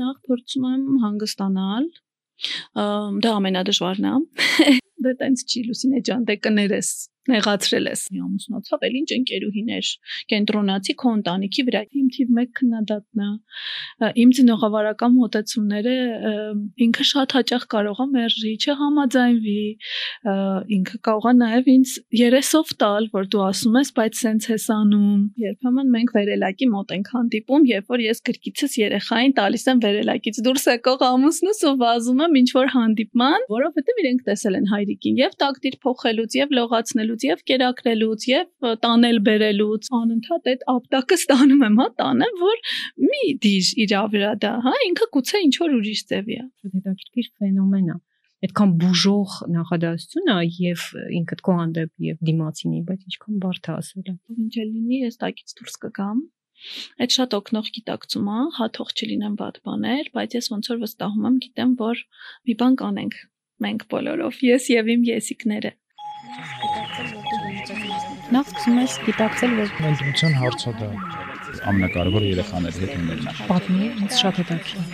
նախ փորձում եմ հանգստանալ դա ամենադժվարն է դե տենց չի լուսինե ջան դե կներես նեղացրել ես ամուսնացավ, էլ ինչ ընկերուհիներ, կենտրոնացի քո ընտանիքի վրա։ Իմ թիվ 1 քննադատն է։ Իմ ծնողավարական մոտեցումները ինքը շատ հաճախ կարող է մերժի, չհամաձայնվի։ Ինքը կարող է նաև ինձ երեսով տալ, որ դու ասում ես, բայց սենց ես անում։ Երբեմն մենք վերելակի մոտ ենք հանդիպում, երբ որ ես գրկիցս երեխային տալիս եմ վերելակից դուրս եկող ամուսնուս ու վազում եմ ինչ որ հանդիպման, որովհետև իրենք տեսել են հայրիկին եւ տակտիր փոխելուց եւ լողացնելուց տանելուց եւ կերակրելուց եւ տանել բերելուց անընդհատ այդ ապտակը ստանում եմ, հա, տանեմ, որ մի դիժ իրա վրա դա, հա, ինքը գուցե ինչ որ ուրիշ ձևի է։ Շատ հետաքրքիր ֆենոմեն է այդքան բուժող նախադասություն է եւ ինքդ քո հանդեպ եւ դիմացինի, բայց ինչքան բարդ է ասելը։ Ինչ էլ լինի, ես տակից դուրս կգամ։ Այդ շատ օգնող գիտակցում է, հաթող չլինեմ բադ բաներ, բայց ես ոնց որ վստահում եմ, գիտեմ, որ մի բան կանենք մենք բոլորով, ես եւ իմ եսիկները։ Նախ սկսում ես գիտակցել, որ ընտրության հարցը դա ամենակարևոր երեխաների հետ ունենա։ Պատմի, ինձ շատ հետաքրքիր։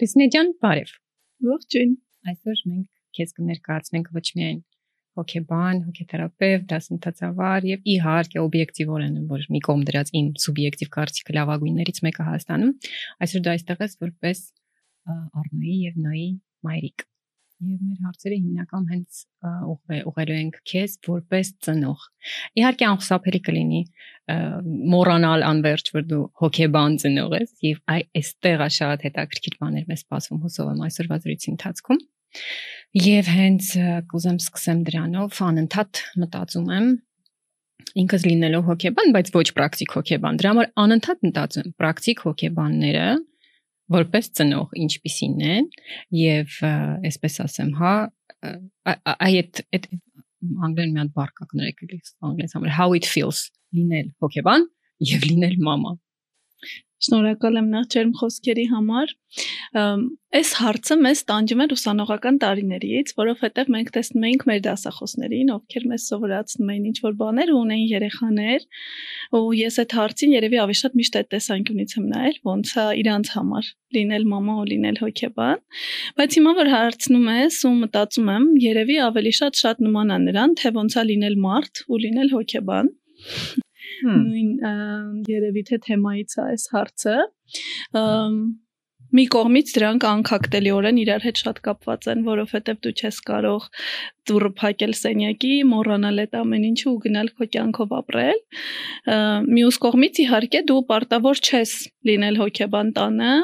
Լիսնեջան, բարև։ Ողջույն։ Այսօր մենք քեզ կներկայացնենք ոչ միայն հոգեբան, հոգեթերապևտ, դասընթացավար եւ իհարկե օբյեկտիվորեն, որ մի կողմ դրած իմ սուբյեկտիվ կարծիքը լավագույններից մեկը Հայաստանում, այսօր դա այստեղ ես որպես Արնոյի եւ Նոյի մայրիկ։ Եվ մեր հարցերը հիմնական հենց ուղղելու ենք քեզ որպես ծնող։ Իհարկե անխուսափելի կլինի մոռանալ անverջ, որ դու հոգեբան ծնող ես եւ այ այստեղ է շատ հետաքրքիր բաներ մեզ սպասում հուսով եմ այսօրվա զրույցի ընթացքում։ Եվ հենց կուզեմ սկսեմ դրանով անընդհատ մտածում եմ ինքս լինելով հոգեբան, բայց ոչ պրակտիկ հոգեբան։ Դրա համար անընդհատ մտածում եմ պրակտիկ հոգեբանները որպես ծնող ինչպիսին են եւ այսպես ասեմ, հա, այդ այդ անգլերեն մի հատ բառ կա կներեք անգլերեն համար how it feels լինել հոգեբան եւ լինել մամա Շնորհակալ եմ նախ ջերմ խոսքերի համար։ Այս հարցը մեզ տանջում է ուսանողական տարիներից, որովհետև մենք տեսնում էինք մեր դասախոսներին, ովքեր մեզ սովորացնում էին ինչ-որ բաներ ու ունեին երեխաներ, ու ես այդ հարցին երևի ավելի շատ միշտ այդ տեսանկյունից եմ նայել, ոնց է իրանց համար լինել մամա ու լինել հոգեբան, բայց հիմա որ հարցնում ես ու մտածում եմ, երևի ավելի շատ շատ նման է նրան, թե ոնց է լինել մարդ ու լինել հոգեբան նույն երևի թե թեմայից է այս հարցը մի կողմից դրանք անկակտելիորեն իրար հետ շատ կապված են, որովհետև դու չես կարող դուրը փակել սենյակի, մոռանալ այդ ամեն ինչը ու գնալ քո կյանքով ապրել։ Մյուս կողմից իհարկե դու պարտավոր չես լինել հոգեբան տանը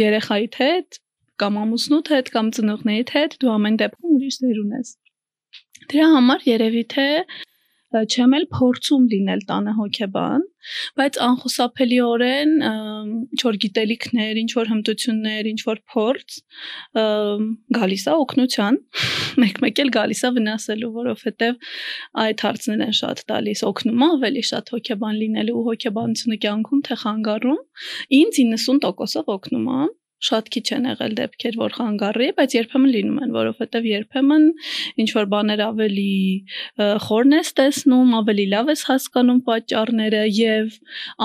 երեխայիդ հետ կամ ամուսնուդ հետ կամ ծնողներիդ հետ, դու ամեն դեպքում ուրիշ դեր ունես։ Դրա համար երևի թե չեմ էլ փորձում լինել տանը հոգեբան, բայց անխուսափելիորեն ինչ որ գիտելիքներ, ինչ որ հմտություններ, ինչ որ փորձ գալիս է օգնության, մեկ-մեկ էլ գալիս է վնասելու, որովհետև այդ հարցներն են շատ տալիս օգնում ավելի շատ հոգեբան լինելու ու հոգեբանությունը կյանքում թե խանգարում։ Ինձ 90%-ով օգնում է շատ քիչ են եղել դեպքեր, որ խանգարի, բայց երբեմն լինում են, որովհետև երբեմն ինչ որ բաներ ավելի խորն ես տեսնում, ավելի լավ ես հասկանում պատճառները եւ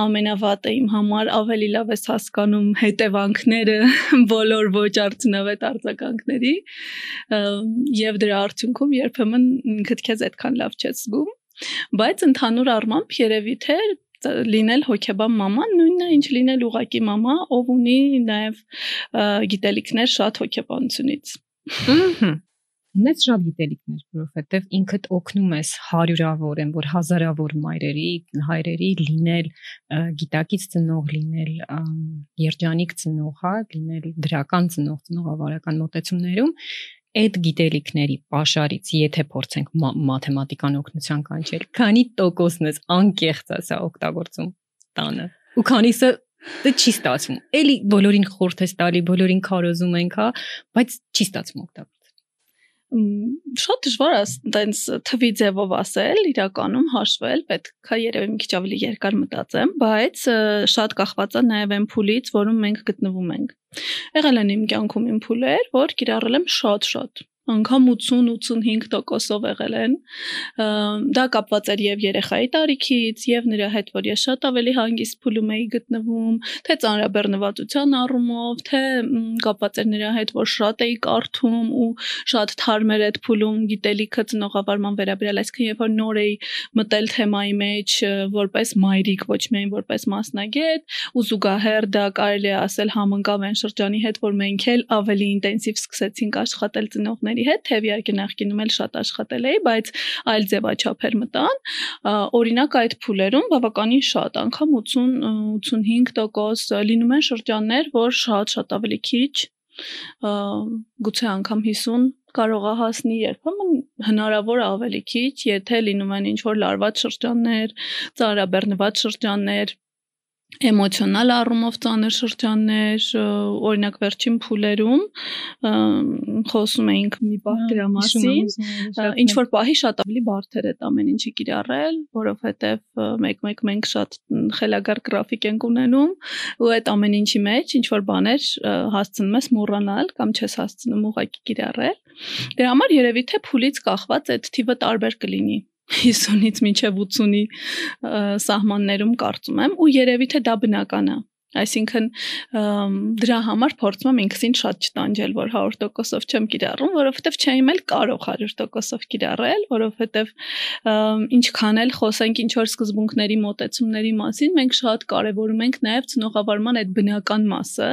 ամենավատը իմ համար ավելի լավ ես հասկանում հետևանքները բոլոր ոչ արդյունավետ արձագանքների եւ դրա արդյունքում երբեմն ինքդ քեզ այդքան լավ չես զգում բայց ընդհանուր առմամբ երևի թե լինել հոգեբան մաման նույնն է ինչ լինել ուղակի մամա, ով ունի նաև գիտելիքներ շատ հոգեբանությունից։ Ահա ունես շատ գիտելիքներ, որովհետև ինքդ օգնում ես հարյուրավոր, որ հազարավոր մայրերի, հայրերի լինել գիտակից ծնող լինել, երջանիկ ծնող, հա, լինել դրական ծնող, ծնողավարական մոտեցումներում այդ գիտելիքների pašարից, եթե փորձենք մաթեմատիկան օգնության կանչել, քանի տոկոսն է անկեղծ ասա օգտագործում տանը։ Ու քանիսը դա չի ստացվում։ Էլի բոլորին խորթ է տալի, բոլորին քարոզում ենք, հա, բայց չի ստացվում օգտագործել շատ դժվար է տենց թվի ձևով ասել, իրականում հաշվել, պետք է երևի մի քիչ ավելի երկար մտածեմ, բայց շատ կախված է նաև այն փուլից, որում մենք գտնվում ենք։ Եղել են իմ կյանքում իմ փուլեր, որ կիրառել եմ շատ-շատ անգամ 80-85%-ով եղել են դա կապված էր եւ երեխայի տարիքից եւ նրա հետ որ ես շատ ավելի հանգիստ փուլում էի գտնվում թե ծանրաբեռնվածության առումով թե կապված էր նրա հետ որ շատ էի կարդում ու շատ թարմ էր այդ փուլում գիտելիքը ծնողավարման վերաբերյալ այսինքն երբ որ նոր էի մտել թեմայի մեջ որպես մայրիկ ոչ միայն որպես մասնագետ ու զուգահեռ դա կարելի է ասել համընկավ այն շրջանի հետ որ մենք էլ ավելի ինտենսիվ սկսեցինք աշխատել ծնողների ընկերների հետ, թեև իհարկե նախկինում էլ շատ աշխատել էի, բայց այլ ձևաչափեր մտան։ Օրինակ այդ փուլերում բավականին շատ, անգամ 80-85% լինում են շրջաններ, որ շատ-շատ ավելի քիչ գուցե անգամ 50 կարող է հասնի երբեմն հնարավոր ավելի քիչ, եթե լինում են ինչ որ լարված շրջաններ, ծանրաբեռնված շրջաններ, էմոցիոնալ առումով ծանր շրջաններ, օրինակ վերջին փուլերում խոսում էինք մի բան դրա մասին, ինչ որ պահի շատ ավելի էր այդ ամեն ինչը կիրառել, որովհետև մեկ-մեկ մենք շատ խելագար գրաֆիկ ենք ունենում ու այդ ամեն ինչի մեջ ինչ որ բաներ հասցնում ես մոռանալ կամ չես հասցնում ուղակի կիրառել։ Դրա համար երևի թե փուլից կախված այդ թիվը տարբեր կլինի 50-ից մինչև 80-ի սահմաններում կարծում եմ ու երևի թե դա բնական է Այսինքն դրա համար փորձում եմ ինքսին շատ չտանջել, որ 100%-ով չեմ կիրառում, որովհետև չեմ էլ կարող 100%-ով կիրառել, որովհետև ինչքան էլ խոսենք ինչ որ սկզբունքների մոտեցումների մասին, մենք շատ կարևորում ենք նաև ցնողավարման այդ բնական մասը,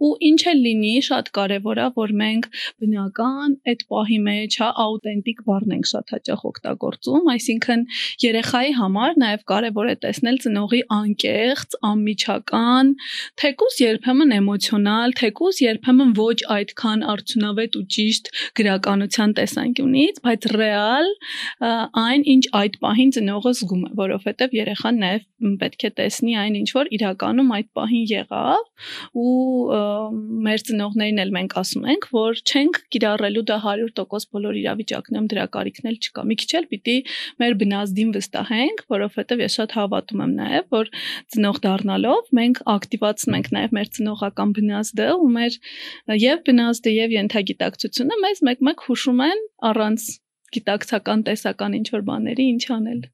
ու ինչ էլ լինի, շատ կարևոր է, որ մենք բնական այդ պահի մեջ, հա, աուտենտիկ բառն ենք շատ հաճախ օգտագործում, այսինքն երեխայի համար նաև կարևոր է տեսնել ծնողի անկեղծ, անմիջական թեկուզ երբեմն էմոցիոնալ, թեկուզ երբեմն ոչ այդքան արդյունավետ ու ճիշտ գրականության տեսանկյունից, բայց ռեալ այն ինչ այդ պահին ծնողը զգում է, որովհետև երեխան նաև պետք է տեսնի այն ինչ որ իրականում այդ պահին եղավ ու մեր ծնողներին էլ մենք ասում ենք, որ չենք կիրառելու դա 100% բոլոր իրավիճակներում դրա կարիքն էլ չկա։ Մի քիչ էլ պիտի մեր բնազդին վստահենք, որովհետև ես շատ հավատում եմ նաև, որ ծնող դառնալով մենք ակտիվացնում ենք նաև մեր ծնողական բնազդը ու մեր եւ բնազդը եւ ենթագիտակցությունը մեզ մեկ-մեկ հուշում են առանց գիտակցական տեսական ինչ որ բաների ինչ անել։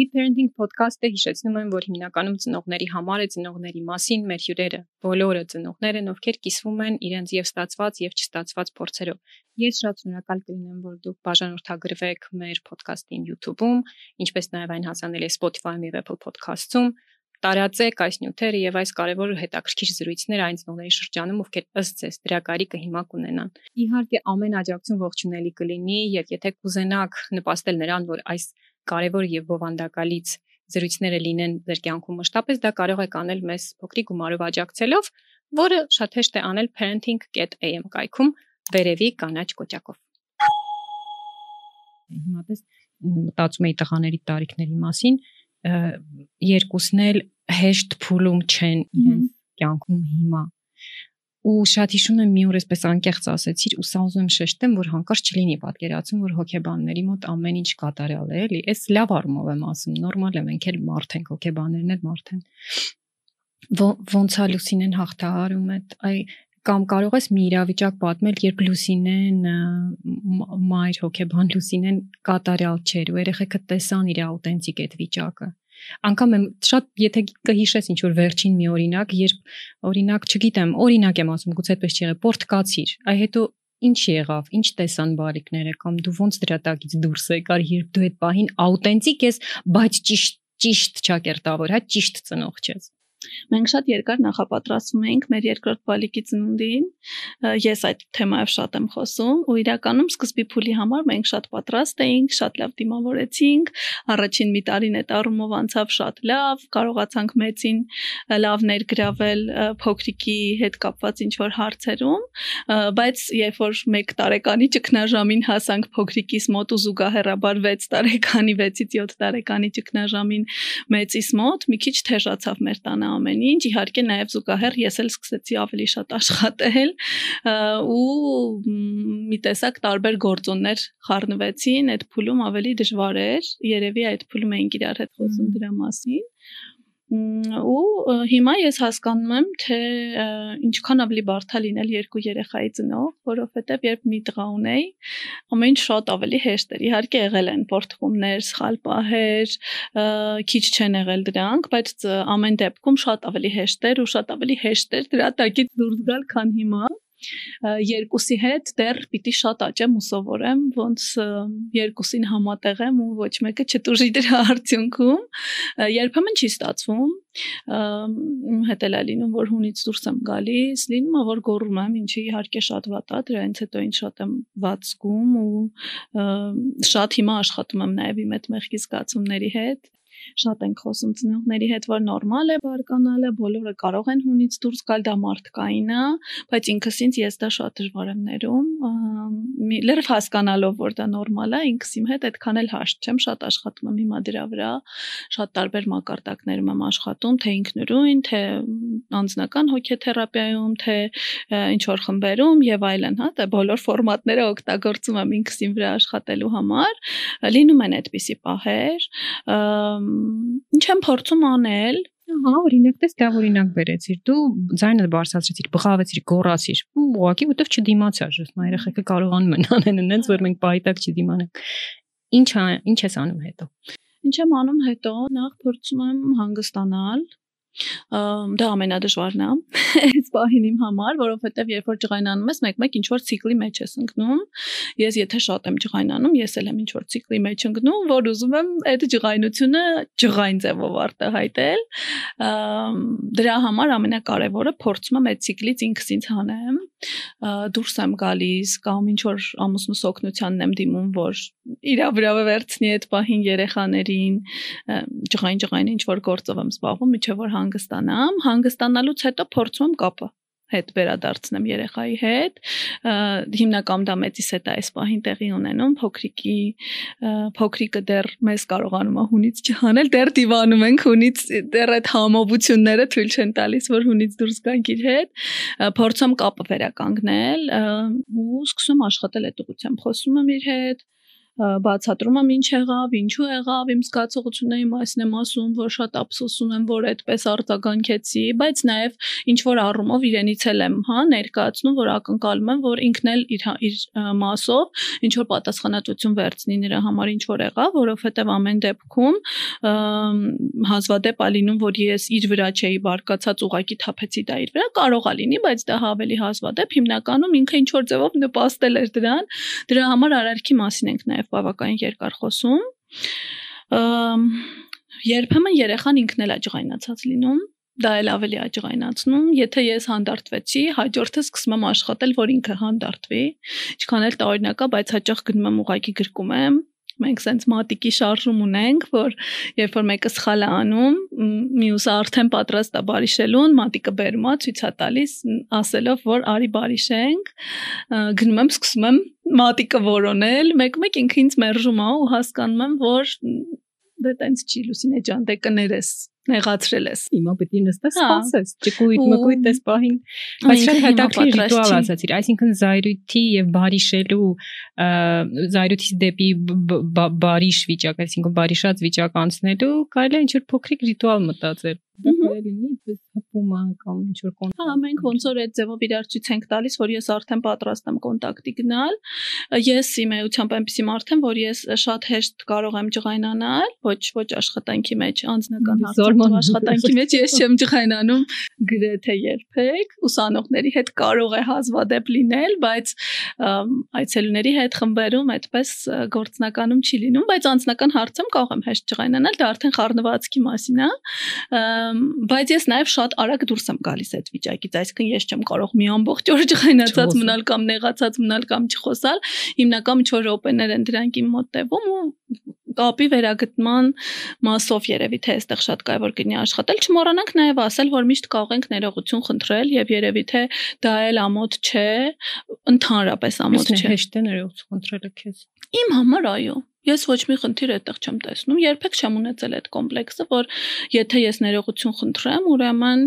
Deep Parenting podcast-ը հիշեցնում եմ, որ հիմնականում ծնողների համար է ծնողների մասին մեր հյուրերը, բոլորը ծնողներ են, ովքեր կիսվում են իրենց եւ ստացված եւ չստացված փորձերով։ Ես շատ շնորհակալ կլինեմ, որ դուք բաժանորդագրվեք մեր podcast-ին YouTube-ում, ինչպես նաեւ այն հասանելի է Spotify-ում եւ Apple Podcast-ում տարածեք այս նյութերը եւ այս կարևոր հետաքրքիր զրույցները այն ծնողների շրջանում, ովքեր ըստ ձեզ դրա կարիքը հիմա կունենան։ Իհարկե ամեն աջակցություն ողջունելի կլինի եւ եթե կուզենաք նպաստել նրան, որ այս կարևոր եւ բովանդակալից զրույցները լինեն ձեր կյանքում մշտապես, դա կարող եք անել մեզ փոքրիկ գումարով աջակցելով, որը շատ հեշտ է անել parenting.am կայքում վերևի կանաչ կոճակով։ Հիմա դες մտածում էի տղաների տարիքների մասին, երկուսն էլ հեշտ փուլում չեն իրենց կյանքում հիմա ու շատ հիշում եմ մի օր էսպես անկեղծ ասեցիր ու սա ուզում եմ շեշտեմ որ հանկարծ չլինի պատկերացում որ հոգեբանների մոտ ամեն ինչ կատարյալ է էլի էս լավ առումով եմ ասում նորմալ է մենք էլ մարդ ենք հոգեբաններն էլ մարդ են ոնց է լուսինեն հաղթահարում այդ այ կամ կարող ես մի իրավիճակ պատմել, երբ Լուսինեն մայր հոգեբան Լուսինեն կատարյալ չէր ու երեխեքը տեսան իր աուտենտիկ այդ վիճակը անկամ եմ շատ եթե կհիշես ինչ որ վերջին մի օրինակ, երբ օրինակ, չգիտեմ, օրինակ եմ ասում, գուցե այդպես չի եղել, պորտկացիր, այ հետո ինչ եղավ, ինչ տեսան բարիկները կամ դու ոնց դրա տակից դուրս եկար, երբ դու այդ պահին աուտենտիկ ես, բայց ճիշտ ճիշտ ճակերտավոր, հա, ճիշտ ծնող ես։ Մենք շատ երկար նախապատրաստվում էինք մեր երկրորդ բալիկի ծնունդին։ Ես այդ թեմայով շատ եմ խոսում ու իրականում սկզբի փուլի համար մենք շատ պատրաստ էինք, շատ լավ դիմավորեցինք։ Առաջին մի տարին այդ առումով անցավ շատ լավ, կարողացանք մեծին լավ ներգրավել փոքրիկի հետ կապված ինչ որ հարցերում, բայց երբ որ 1 տարեկանի ճգնաժամին հասանք փոքրիկիս մոտ ու զուգահեռաբար 6 տարեկանի 6-ից 7 տարեկանի ճգնաժամին մեծիս մոտ մի քիչ թեժացավ մեր տանը ամեն ինչ, իհարկե նաև զուգահեռ ես էլ սկսեցի ավելի շատ աշխատել ու մի տեսակ տարբեր գործոններ խառնվեցին, այդ փուլում ավելի դժվար էր, երևի այդ փուլում էինք իրար հետ խոսում դրա մասին ու հիմա ես հասկանում եմ թե ինչքան ավելի բարդ է լինել երկու երեխայի ծնող, որովհետև երբ մի տղա ունեի, ամեն ինչ շատ ավելի հեշտ էր։ Իհարկե եղել են պորտխումներ, սխալ պահեր, քիչ չեն եղել դրանք, բայց ամեն դեպքում շատ ավելի հեշտ էր ու շատ ավելի հեշտ էր դրա տակից դուրս գալ, քան հիմա երկուսի հետ դեռ պիտի շատ աճեմ ու սովորեմ ոնց երկուսին համատեղեմ ու ոչ մեկը չտուժի դրա արդյունքում երբեմն չի ստացվում հետ էլ է լինում որ հունից դուրս եմ գալիս լինում է որ գոռում եմ ինչի իհարկե շատ վատ է դրանից հետո ինչ շատ եմ վատ զգում ու շատ հիմա աշխատում եմ նաև իմ այդ մեղքի զգացումների հետ շատ ենք խոսում ծնողների հետ, որ նորմալ է բարկանալը, բոլորը կարող են հունից դուրս գալ, դա մարդկային է, բայց ինքս ինձ ես դա շատ դժվար եմ ներում, լրիվ հասկանալով, որ դա նորմալ է, ինքս իմ հետ այդքան էլ հաշտ չեմ, շատ աշխատում եմ հիմա դրա վրա, շատ տարբեր մակարդակներում եմ աշխատում, թե ինքնուրույն, թե անձնական հոգեթերապիայում, թե ինչ որ խմբերում եւ այլն, հա, դա բոլոր ֆորմատները օգտագործում եմ ինքս իմ վրա աշխատելու համար, լինում են այդպիսի պահեր, ինչ եմ փորձում անել Հա, օրինակ դες դա օրինակ բերեցիր։ Դու ձայնը բարձրացրեցիր, բղավեցիր, գոռացիր։ Ուղղակի որտեվ չդիմացար, մա երեխեքը կարողանում են անեն այնց, որ մենք բայտակ չդիմանենք։ Ինչ ինչ ես անում հետո։ Ինչ եմ անում հետո, նախ փորձում եմ հանգստանալ, դա ամենադժվարն է այս պահին իմ համար, որովհետև երբ որ ջղայնանում ես, մեկ-մեկ ինչ որ ցիկլի մեջ ես ընկնում։ Ես եթե շատ եմ ջղայնանում, ես էլ եմ ինչ որ ցիկլի մեջ ընկնում, որ ուզում եմ այդ ջղայնությունը ջղայն ձևով արտահայտել։ Դրա համար ամենակարևորը փորձում եմ այդ ցիկլից ինքս ինձ հանեմ դուրս եմ գալիս կամ ինչ որ ամուսնուս օգնությանն եմ դիմում, որ իրա վրա վերցնի այդ պահին երեխաներին, ջղայն ջղայն ինչ որ գործով եմ զբաղվում, միջև որ հանգստանամ, հանգստանալուց հետո փորձում կապը հետ վերադարձնեմ երեխայի հետ հիմնական դա մեծիս հետ է այս պահին տեղի ունենում փոքրիկի փոքրիկը դեռ մեզ կարողանում է հունից չհանել դեռ դիվանում ենք հունից դեռ այդ համոբությունները թույլ չեն տալիս որ հունից դուրս գանք իր հետ փորձում կապը վերականգնել ու սկսում աշխատել այդ ուղությամբ խոսում եմ իր հետ բացատրում եմ ինչ եղավ, ինչու եղավ, իմ զգացողությունների մասին եմ ասում, որ շատ ափսոսում եմ, որ այդպես արձագանքեցի, բայց նաև ինչ որ առումով իրենից էլ եմ, հա, ներկայացնում, որ ակնկալում եմ, որ ինքն էլ իր իր մասով ինչ որ պատասխանատվություն վերցնի նրա համար ինչ որ եղավ, որովհետև ամեն դեպքում հազվադեպ ալինում, որ ես իր վրա չէի բարկացած ուղակի թափեցի դա իր վրա, կարող է լինի, բայց դա ավելի հազվադեպ հիմնականում ինքը ինչ որ ձևով նպաստել էր դրան, դրա համար արարքի մասին ենք նաև բավականին երկար խոսում։ Երբեմն երեխան ինքն էլ աջղայնացած լինում, դա էլ ավելի աջղայնացնում։ Եթե ես հանդարտվեցի, հաջորդը սկսում եմ աշխատել, որ ինքը հանդարտվի։ Ինչքան էլ տարօրինակա, բայց հաճախ գնում եմ ուղակի գրկում եմ, մենք սենց մատիկի շարժում ունենք, որ երբ որ մեկը սխալ է անում, մյուսը արդեն պատրաստ է բարիշելուն, մատիկը բերում է, ցույց է տալիս, ասելով, որ արի բարիշենք, գնում եմ, սկսում եմ մատիկը որոնել, մեկ-մեկ ինքը ինձ մերժում է ու հասկանում եմ, որ դե տենց չի Լուսինե ջան, դե կներես նեղացրել ես։ Հիմա պետք է նստես սպասես, ճկույտ մկույտ ես պահին։ Բայց շատ հետաքրքիր ռիտուալ ասացիր, այսինքն զայրույթի եւ բարիշելու զայրույթից դեպի բարիշ վիճակ, այսինքն բարիշած վիճակ անցնելու կարելի է ինչ-որ փոքրիկ ռիտուալ մտածել լինի, պես հպում ան կամ ինչ որ կոնտակտ։ Հա, մենք ոնց որ այդ ձևով իրար ցույց ենք տալիս, որ ես արդեն պատրաստ եմ կոնտակտի գնալ։ Ես իմ էությամբ այնպեսի մարդ եմ, որ ես շատ հեշտ կարող եմ ջղայնանալ, ոչ ոչ աշխատանքի մեջ, անձնական հարցերով աշխատանքի մեջ ես չեմ ջղայնանում գրեթե երբեք։ Ուսանողների հետ կարող է հազվադեպ լինել, բայց այցելուների հետ խմբերում այդպես գործնականում չի լինում, բայց անձնական հարցում կարող եմ հեշտ ջղայնանալ, դա արդեն խառնվածքի մասին է բայց ես նաև շատ արագ դուրս եմ գալիս այդ վիճակից, այսինքն ես չեմ կարող մի ամբողջ օր ջղայնացած մնալ կամ նեղացած մնալ կամ չխոսալ, հիմնական ինչ որ րոպեներ են դրանք իմ մոտ տևում ու կապի վերագտման մասով երևի թե այստեղ շատ կարևոր կլինի աշխատել, չմոռանանք նաև ասել, որ միշտ կարող ենք ներողություն խնդրել եւ երևի թե դա էլ ամոթ չէ, ընդհանրապես ամոթ չէ։ Հեշտ է ներողություն խնդրելը քեզ։ Իմ համար այո, Ես ոչ մի խնդիր այդտեղ չեմ տեսնում։ Երբեք չեմ ունեցել այդ կոմպլեքսը, որ եթե ես ներողություն խնդրեմ, ուրեմն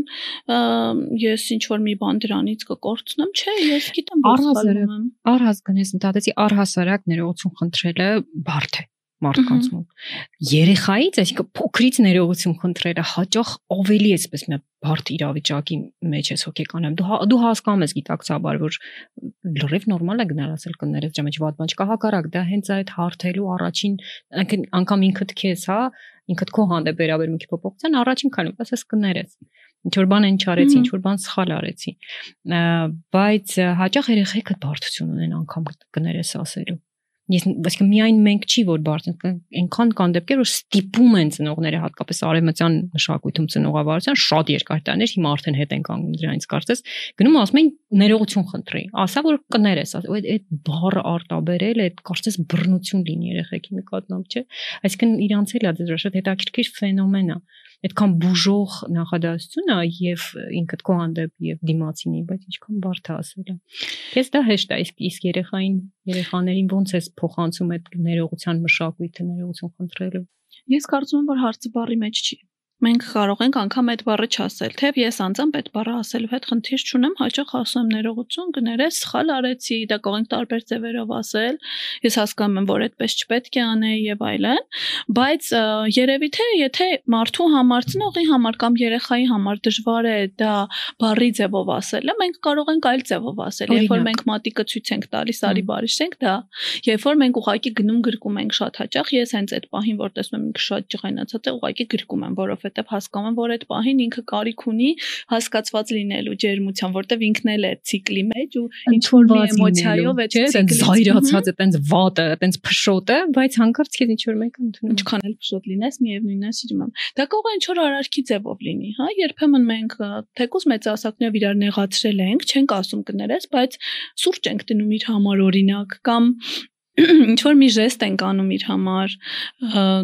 ես ինչ որ մի բան դրանից կկորցնեմ, չէ, ես գիտեմ, որ առհասարակ առհասարակ գնես ընդհատեցի առհասարակ ներողություն խնդրելը բարդ է մարդկանց մոտ։ Երեխայից, այսինքն փոքրից ներողություն խնդրելը հաճախ ավելի էսպես մի բարդ իրավիճակի մեջ ես հոգեկանամ։ Դու հա, դու հասկանում ես գիտակցաբար, որ լրիվ նորմալ է գնալ ասել կներես ջամը ջված բան չկա հակառակ, դա հենց այդ հարթելու առաջին անգամ ինքդ քեզ, հա, ինքդ քո հանդեպ վերաբերմունքի փոփոխության առաջին քանի ասես կներես ինչ որ բան են չարեցի, ինչ որ բան սխալ արեցի։ Բայց հաճախ երեխեքը բարդություն ունեն անգամ կներես ասելու ես այսինքն միայն մենք չի որ բարձր այնքան կան դեպքեր որ ստիպում են ծնողները հատկապես արևմտյան մշակույթում ծնողավարության շատ երկար տարիներ հիմա արդեն հետ են կանգնում դրանից կարծես գնում ասում են ներողություն խնդրի ասա որ կներես այդ այդ բառը արտաբերել այդ կարծես բռնություն լինի երեխեքի նկատմամբ չէ այսինքն իրանց էլ է դա շատ հետաքրքիր ֆենոմեն է այդքան բուժող նախադասությունը եւ ինքդ քո հանդեպ եւ դիմացինի, բայց ինչքան բարդ է ասելը։ Քեզ դա հեշտ է, իսկ իսկ երեխային երեխաներին ոնց է փոխանցում այդ ներողության մշակույթը, ներողություն խնդրելու։ Ես կարծում եմ, որ հարցը բարի մեջ չի մենք կարող ենք անգամ այդ բառը չասել, թեև ես անձամբ այդ բառը ասելու հետ խնդիր չունեմ, հաճախ ասում եմ ներողություն, կներես, սխալ արեցի, դա կարող ենք տարբեր ձևերով ասել։ Ես հասկանում եմ, որ այդպես չպետք է անեի եւ այլն, բայց երևի թե եթե մարդու համար, ծնողի համար կամ երեխայի համար դժվար է դա բառի ձևով ասելը, մենք կարող ենք այլ ձևով ասել։ Երբ որ մենք մատիկը ցույց ենք տալիս, արի բարիշ ենք դա, երբ որ մենք ուղակի գնում գրկում ենք շատ հաճախ, ես հենց այդ պահին, որ տեսնում եմ ինքը շատ ջղայնացած է, ուղակի գրկում եմ, որովհետեւ որովհետև հասկանում եմ, որ այդ պահին ինքը կարիք ունի հասկացված լինելու ջերմության, որովհետև ինքն էլ է ցիկլի մեջ ու ինչ որ մի էմոցիայով է ցիկլի զայրացած է, տենց վատը, տենց փշոտը, բայց հանկարծ քեզ ինչ որ մեկ ընդունում։ Ինչքան էլ փշոտ լինես, միևնույնն է սիրում եմ։ Դա կարող է ինչ որ արարքի ձևով լինի, հա, երբեմն մենք թեկուզ մեծահասակներով իրար նեղացրել ենք, չենք ասում կներես, բայց սուրճ ենք դնում իր համար օրինակ կամ ինչ որ մի ժեստ ենք անում իր համար,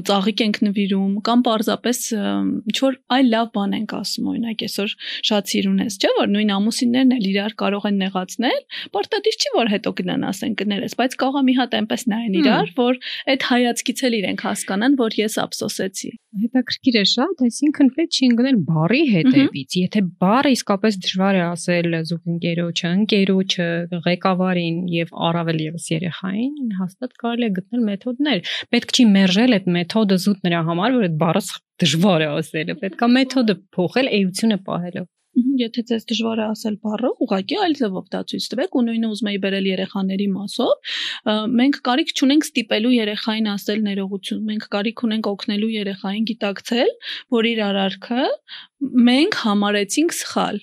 ծաղիկ ենք նվիրում կամ պարզապես ինչ որ այլ լավ բան ենք ասում, օրինակ այսօր շատ սիրուն ես, չէ՞ որ նույն ամուսիններն էլ իրար կարող են նեղացնել, պարտադիր չի որ հետո գնան ասեն կներես, բայց կարող է մի հատ այնպես նայեն իրար, որ այդ հայացքից էլ իրենք հասկանան, որ ես ափսոսեցի։ Հետաքրքիր է շատ, այսինքն պետք չի ընկնել բարի հետևից։ Եթե բարը իսկապես դժվար է ասել զուգընկերոջը, ընկերոջը, ղեկավարին եւ առավել եւս երեխային, հաստատ կարելի է գտնել մեթոդներ։ Պետք չի մերժել այդ մեթոդը զուտ նրա համար, որ այդ բառը դժվար է ասելը։ Պետք է մեթոդը փոխել էությունը պահելով։ Եթե ձեզ դժվար է ասել բառը, ուղղակի այլ ձևով դա ցույց տվեք ու նույնը ուզում եի բերել երեխաների մասով։ Մենք կարիք չունենք ստիպելու երեխային ասել ներողություն։ Մենք կարիք ունենք օգնելու երեխային գիտակցել, որ իր արարքը մենք համարեցինք սխալ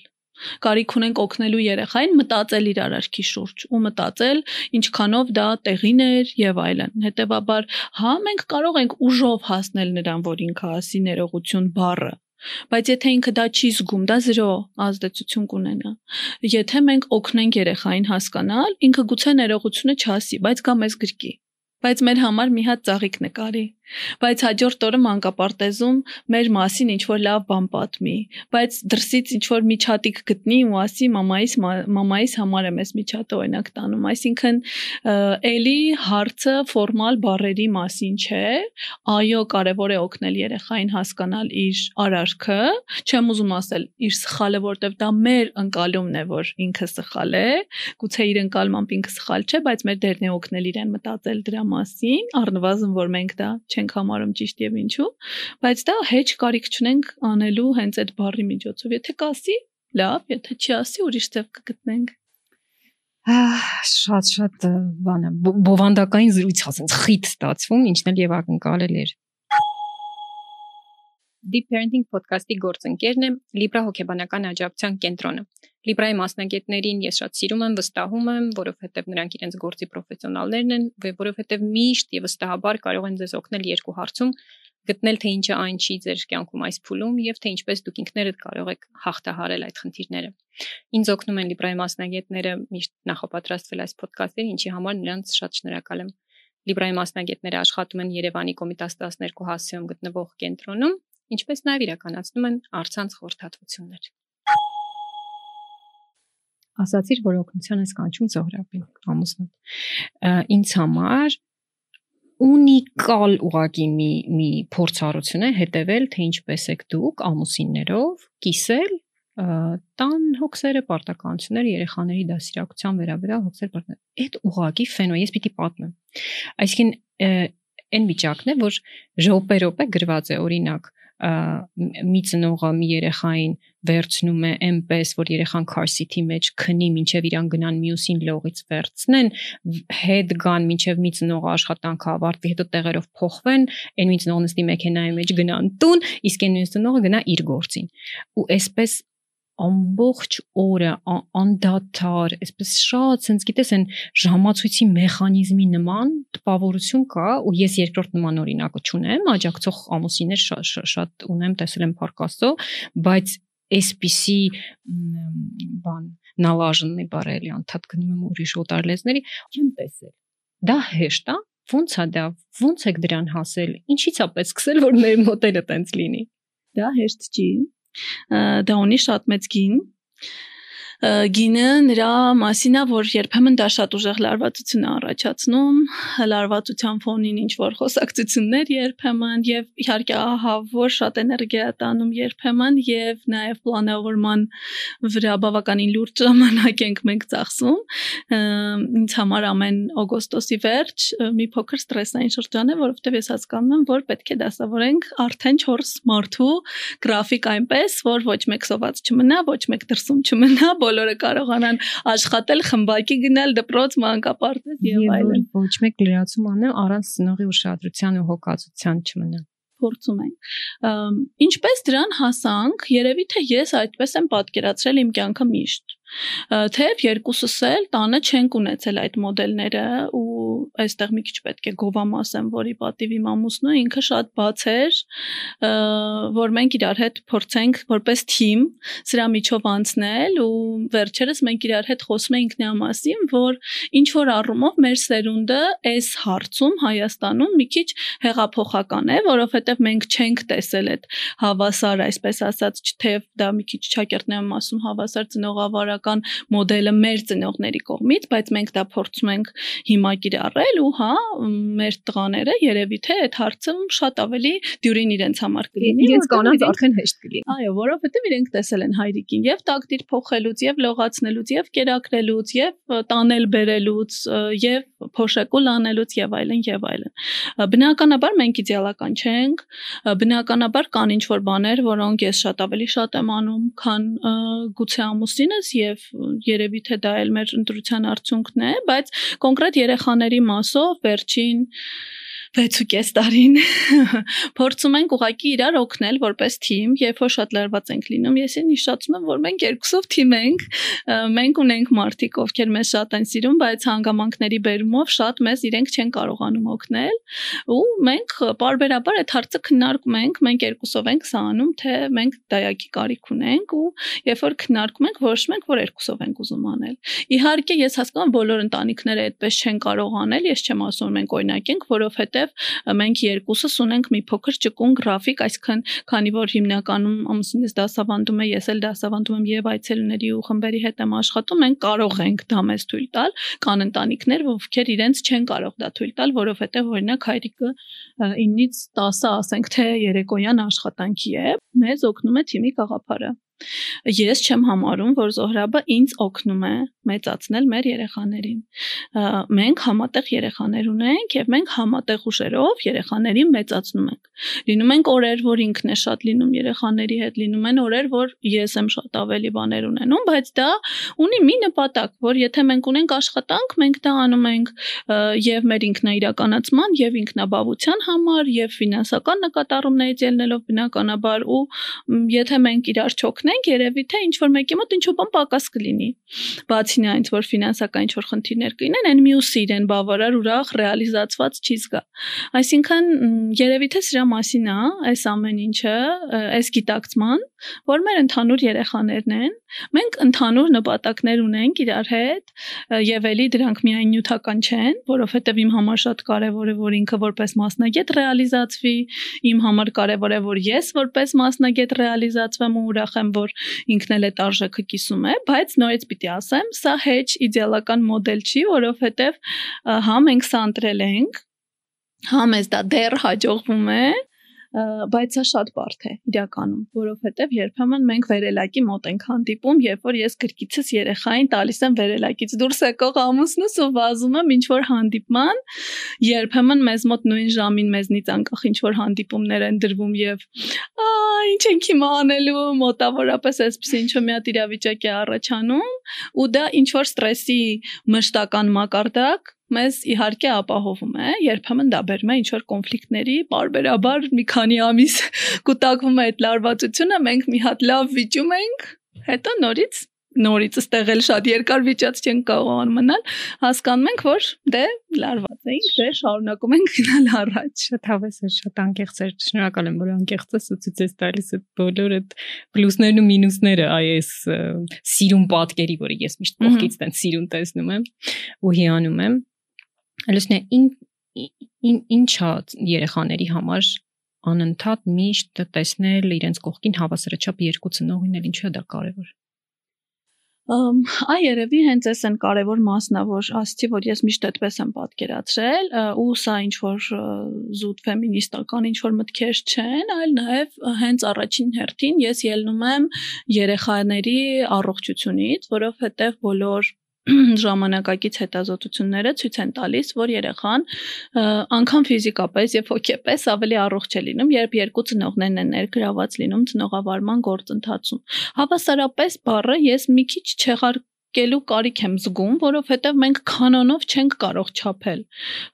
Կարիք ունենք օգնելու երեխային մտածել իր արարքի շուրջ ու մտածել ինչքանով դա տեղին էր եւ այլն։ Հետևաբար, հա մենք կարող ենք ուժով հասնել նրան, որ ինքը ասի ներողություն բառը, Բայց եթե ինքը դա չի զգում, դա 0 ազդեցություն կունենա։ Եթե մենք օգնենք երեխային հասկանալ, ինքը գուցե ներողությունը չասի, բայց գա մեզ գրկի։ Բայց մեր համար մի հատ ծաղիկ նկարի բայց հաջորդ օրը մանկապարտեզում մեր մասին ինչ որ լավ բան պատմի, բայց դրսից ինչ որ միջատիկ գտնի ու ասի մամայիս մամայիս համար եմ ես միջատը օրինակ տանում, այսինքն էլի հարցը ֆորմալ բարերի մասին չէ, այո, կարևոր է օգնել երեխային հասկանալ իր արարքը, չեմ ուզում ասել իր սխալը, որտեվ դա մեր ընկալումն է, որ ինքը սխալ է, գուցե իր ընկալմամբ ինքը սխալ չէ, բայց մեր դերն է օգնել իրեն մտածել դրա մասին, առնվազն որ մենք դա չենք համարում ճիշտ եւ ինչու, բայց դա հեչ կարիք չունենք անելու հենց այդ բառի միջոցով։ Եթե կասի, լավ, եթե չի ասի, ուրիշ ձև կգտնենք շատ շատ բանը բովանդակային զրույց ասած խիտ ստացվում, ինչն էլ եւ ակնկալել էր։ Deep Parenting podcast-ի գործընկերն է Libra հոգեբանական աջակցության կենտրոնը։ Libra-ի մասնագետներին ես շատ սիրում եմ, վստահում եմ, որովհետև նրանք իրենց գործի պրոֆեսիոնալներն են, որովհետև միշտ եւ վստահաբար կարող են ձեզ օգնել երկու հարցում գտնել թե ինչը այն չի ձեր կյանքում այս փուլում եւ թե ինչպես դուք ինքներդ կարող եք հաղթահարել այդ խնդիրները։ Ինձ օգնում են Libra-ի մասնագետները միշտ նախապատրաստվել այս ոդկասթին, ինչի համար նրանց շատ շնորհակալ եմ։ Libra-ի մասնագետները աշխատում են Երևանի Կոմիտաս 12 հասցեում գտնվող կենտրոնում ինչպես նաև իրականացնում են արցանց խորհրդատվություններ։ Ասացիր, որ օգնության ես կանչում Զոհրաբին, ամուսնուդ։ Ինձ համար ունիկալ ուղակի մի մի փորձառություն է հետևել թե ինչպես եք դուք ամուսիններով կիսել տան հոգսերը, պարտականությունները, երեխաների դասիրակության վերաբերյալ հոգսեր, պարտական։ Այդ ուղակի ֆենո ես պիտի պատմեմ։ Այսինքն այն վիճակն է, որ ժոպերոպե գրված է օրինակ մի ծնողը մի երեխային վերցնում է այնպես, որ երեխան car seat-ի մեջ քնի, ինչև իրան գնան մյուսին լողից վերցնեն, հետ գան, ինչև մի ծնողը աշխատանքը ավարտվի, հետո տեղերով փոխվեն, այն մի ծնողն ստի մեքենայի մեջ գնան տուն, իսկ այն մյուս ծնողը գնա իր գործին։ Ու այսպես ամբողջ օրը անդադար, այսպես շատ sense գիտես այն ժամացույցի մեխանիզմի նման տպավորություն կա ու ես երկրորդ նման օրինակը չունեմ, աջակցող ամուսիններ շատ շատ ունեմ, տեսել եմ Փարքաստո, բայց այսպիսի բան նալաժնի բարելի անդադ գնում եմ ուրիշ օտար լեզների չեմ տեսել։ Դա հեշտ է, ո՞նց է դա, ո՞նց եք դրան հասել, ինչի՞ց է պես սկսել, որ մեր մոդելը տենց լինի։ Դա հեշտ չի դա ունի շատ մեծ գին գինը նրա մասին է, որ երբեմն դա շատ ուժեղ լարվածություն է առաջացնում, լարվածության ֆոնին ինչ որ խոսակցություններ երբեմն եւ իհարկե ահա որ շատ էներգիա տանում երբեմն եւ նաեւ պլանավորման վրա բավականին լուրջ ժամանակ ենք մենք ծախսում։ Ինձ համար ամեն օգոստոսի վերջ մի փոքր ստրեսային շրջան է, որովհետեւ ես հասկանում եմ, որ պետք է դասավորենք արդեն 4 մարդու գրաֆիկ այնպես, որ ոչ մեկ սոված չմնա, ոչ մեկ դրսում չմնա, բոլորը կարողանան աշխատել, խմբակի գնալ, դպրոց, մանկապարտեզ եւ այլն։ Ոչ մեկ լրացում անեմ առանց ծնողի ուշադրության ու հոգացության չմնա փորձում ենք։ Ինչպես դրան հասանք, երևի թե ես այդպես եմ պատկերացրել իմ կյանքը միշտ թեև երկուսս էլ տանը չենք ունեցել այդ մոդելները ու այստեղ մի քիչ պետք է գովամասեմ, որի պատիվ իմ ամուսնու ինքը շատ բաց էր, որ մենք իրար հետ փորձենք որպես թիմ սրա միջով անցնել ու վերջերս մենք իրար հետ խոսում էինք նրա մասին, որ ինչ որ առումով մեր սերունդը այս հարցում Հայաստանում մի քիչ հեղափոխական է, որովհետև մենք չենք տեսել այդ հավասար, այսպես ասած, թեև դա մի քիչ ճակերտն եմ ասում, հավասար ծնողավար սոցիալական մոդելը մեր ծնողների կողմից, բայց մենք դա փորձում ենք հիմա կիրառել ու հա, մեր տղաները երևի թե այդ հարցը շատ ավելի դյուրին իրենց համար կլինի։ Իրենց կանանց արդեն հեշտ կլինի։ Այո, որովհետև իրենք տեսել են հայրիկին եւ տակտիր փոխելուց եւ լողացնելուց եւ կերակրելուց եւ տանել բերելուց եւ փոշեկուլ անելուց եւ այլն եւ այլն։ Բնականաբար մենք իդեալական չենք, բնականաբար կան ինչ որ բաներ, որոնք ես շատ ավելի շատ եմ անում, քան գուցե ամուսինս եւ եւ երևի թե դա էլ մեր ընտրության արդյունքն է, բայց կոնկրետ երեխաների մասով վերջին 6.5 տարին փորձում ենք ուղակի իրար օգնել որպես թիմ, երբ որ շատ լարված ենք լինում։ Ես ինձ հիշացնում եմ, որ մենք երկուսով թիմ ենք։ Մենք ունենք մարդիկ, ովքեր մեզ շատ են սիրում, բայց հանգամանքների բերումով շատ մեզ իրենք չեն կարողանում օգնել։ Ու մենք բարբերաբար այդ հարցը քննարկում ենք, մենք երկուսով ենք սա անում, թե մենք դայակի կարիք ունենք ու երբ որ քննարկում ենք, որոշում ենք, որ երկուսով ենք ուզում անել։ Իհարկե ես հասկանում եմ բոլոր ընտանիքները այդպես չեն կարող անել, ես չեմ ասում մենք օրինակ ենք, որովհետև մենք երկուսս ունենք մի փոքր ճկուն գրաֆիկ, այսքան քանի որ հիմնականում ամուսինս դասավանդում է, ես էլ դասավանդում եմ եւ այցելուների ու խմբերի հետ եմ աշխատում, մենք կարող ենք դա մեզ թույլ տալ, կան ընտանիքներ, ովքեր իրենց չեն կարող դա թույլ տալ, որովհետև օրինակ հայրիկը 9-ից 10-ը ասենք թե երեկոյան աշխատանքի է, մեզ օգնում է թիմի գաղափարը Ես չեմ համարում, որ Զոհրաբը ինձ օգնում է մեծացնել մեր երեխաներին։ Մենք համատեղ երեխաներ ունենք եւ մենք համատեղ ուժերով երեխաներին մեծացնում ենք։ Լինում են օրեր, որ ինքն է շատ լինում երեխաների հետ, լինում են օրեր, որ ես եմ շատ ավելի բաներ ունենում, բայց դա ունի մի նպատակ, որ եթե մենք ունենք աշխատանք, մենք դա անում ենք եւ մեր ինքնաիրականացման եւ ինքնաբավության համար եւ ֆինանսական նկատառումներից ելնելով բնականաբար ու եթե մենք իրար չօգնենք մտնենք, երևի թե ինչ որ մեկի մոտ ինչ որ բան պակաս կլինի։ Բացի նրանից, որ ֆինանսական ինչ որ խնդիրներ կլինեն, այն մյուսը իրեն բավարար ուրախ ռեալիզացված չի զգա։ Այսինքն երևի թե սրա մասին է այս ամեն ինչը, այս գիտակցման, որ մեր ընդհանուր երեխաներն են, մենք ընդհանուր նպատակներ ունենք իրար հետ եւ ելի դրանք միայն նյութական չեն, որովհետեւ իմ համար շատ կարեւոր է որ ինքը որպես մասնագետ ռեալիզացվի, իմ համար կարեւոր է որ ես որպես մասնագետ ռեալիզացվեմ ու ուրախ եմ որ ինքն էլ այդ արժեքը կիսում է, բայց նորից պիտի ասեմ, սա հեչ իդեալական մոդել չի, որովհետև հա մենք սա ընտրել ենք, հա մեզ դա դեռ հաջողվում է, բայց սա շատ բարդ է իրականում, որովհետև երբեմն մենք վերելակի մոտ ենք հանդիպում, երբ որ ես գրկիցս երեխային տալիս եմ վերելակից դուրս եկող ամուսնուս ու վազում եմ ինչ որ հանդիպման, երբեմն մեզ մոտ նույն ժամին մեզնից անկախ ինչ որ հանդիպումներ են դրվում եւ ինչ ենք հիմա անելու մոտավորապես այսպես ինչ որ մի հատ իրավիճակ է առաջանում ու դա ինչ որ ստրեսի մշտական մակարդակ մեզ իհարկե ապահովում է, երբեմն դա բերում է ինչ որ կոնֆլիկտների, բարբերաբար մի քանի ամիս կուտակվում է այդ լարվածությունը, մենք մի հատ լավ վիճում ենք, հետո նորից նորից ստեղել շատ երկար վիճած չեն կարող մնալ, հասկանում ենք, որ դե լարված էինք, դե շարունակում ենք գնալ առաջ։ Շատ հավես է, շատ անկեղծ է։ Շնորհակալ եմ, որ անկեղծ ես ու ցույց ես տալիս այդ բոլոր այդ պլյուսներն ու մինուսները այս սիրուն պատկերի, որը ես միշտ կողքից տեն սիրուն տեսնում եմ ու հիանում եմ։ Լուսնե ին ինչա երեխաների համար անընդհատ միշտ տեսնել իրենց կողքին հավասարաչափ երկու ծնող լինել, ինչու է դա կարևոր։ Այ երևի հենց էս են կարևոր մասնա, որ ասացի, որ ես միշտ այդպես եմ պատկերացրել, ու սա ինչ որ զուտ ֆեմինիստական ինչ որ մտքեր չեն, այլ նաև հենց առաջին հերթին ես ելնում եմ երեխաների առողջությունից, որովհետև բոլոր ժամանակակից հետազոտությունները ցույց են տալիս, որ երեխան անգամ ֆիզիկապես եւ հոգեպես ավելի առողջ է լինում, երբ երկու ծնողներն են ներգրաված լինում ծնողավարման գործընթացում։ Հավասարապես բառը ես մի քիչ չեղար կելու կարիք եմ զգում, որովհետև մենք կանոնով չենք կարող չափել։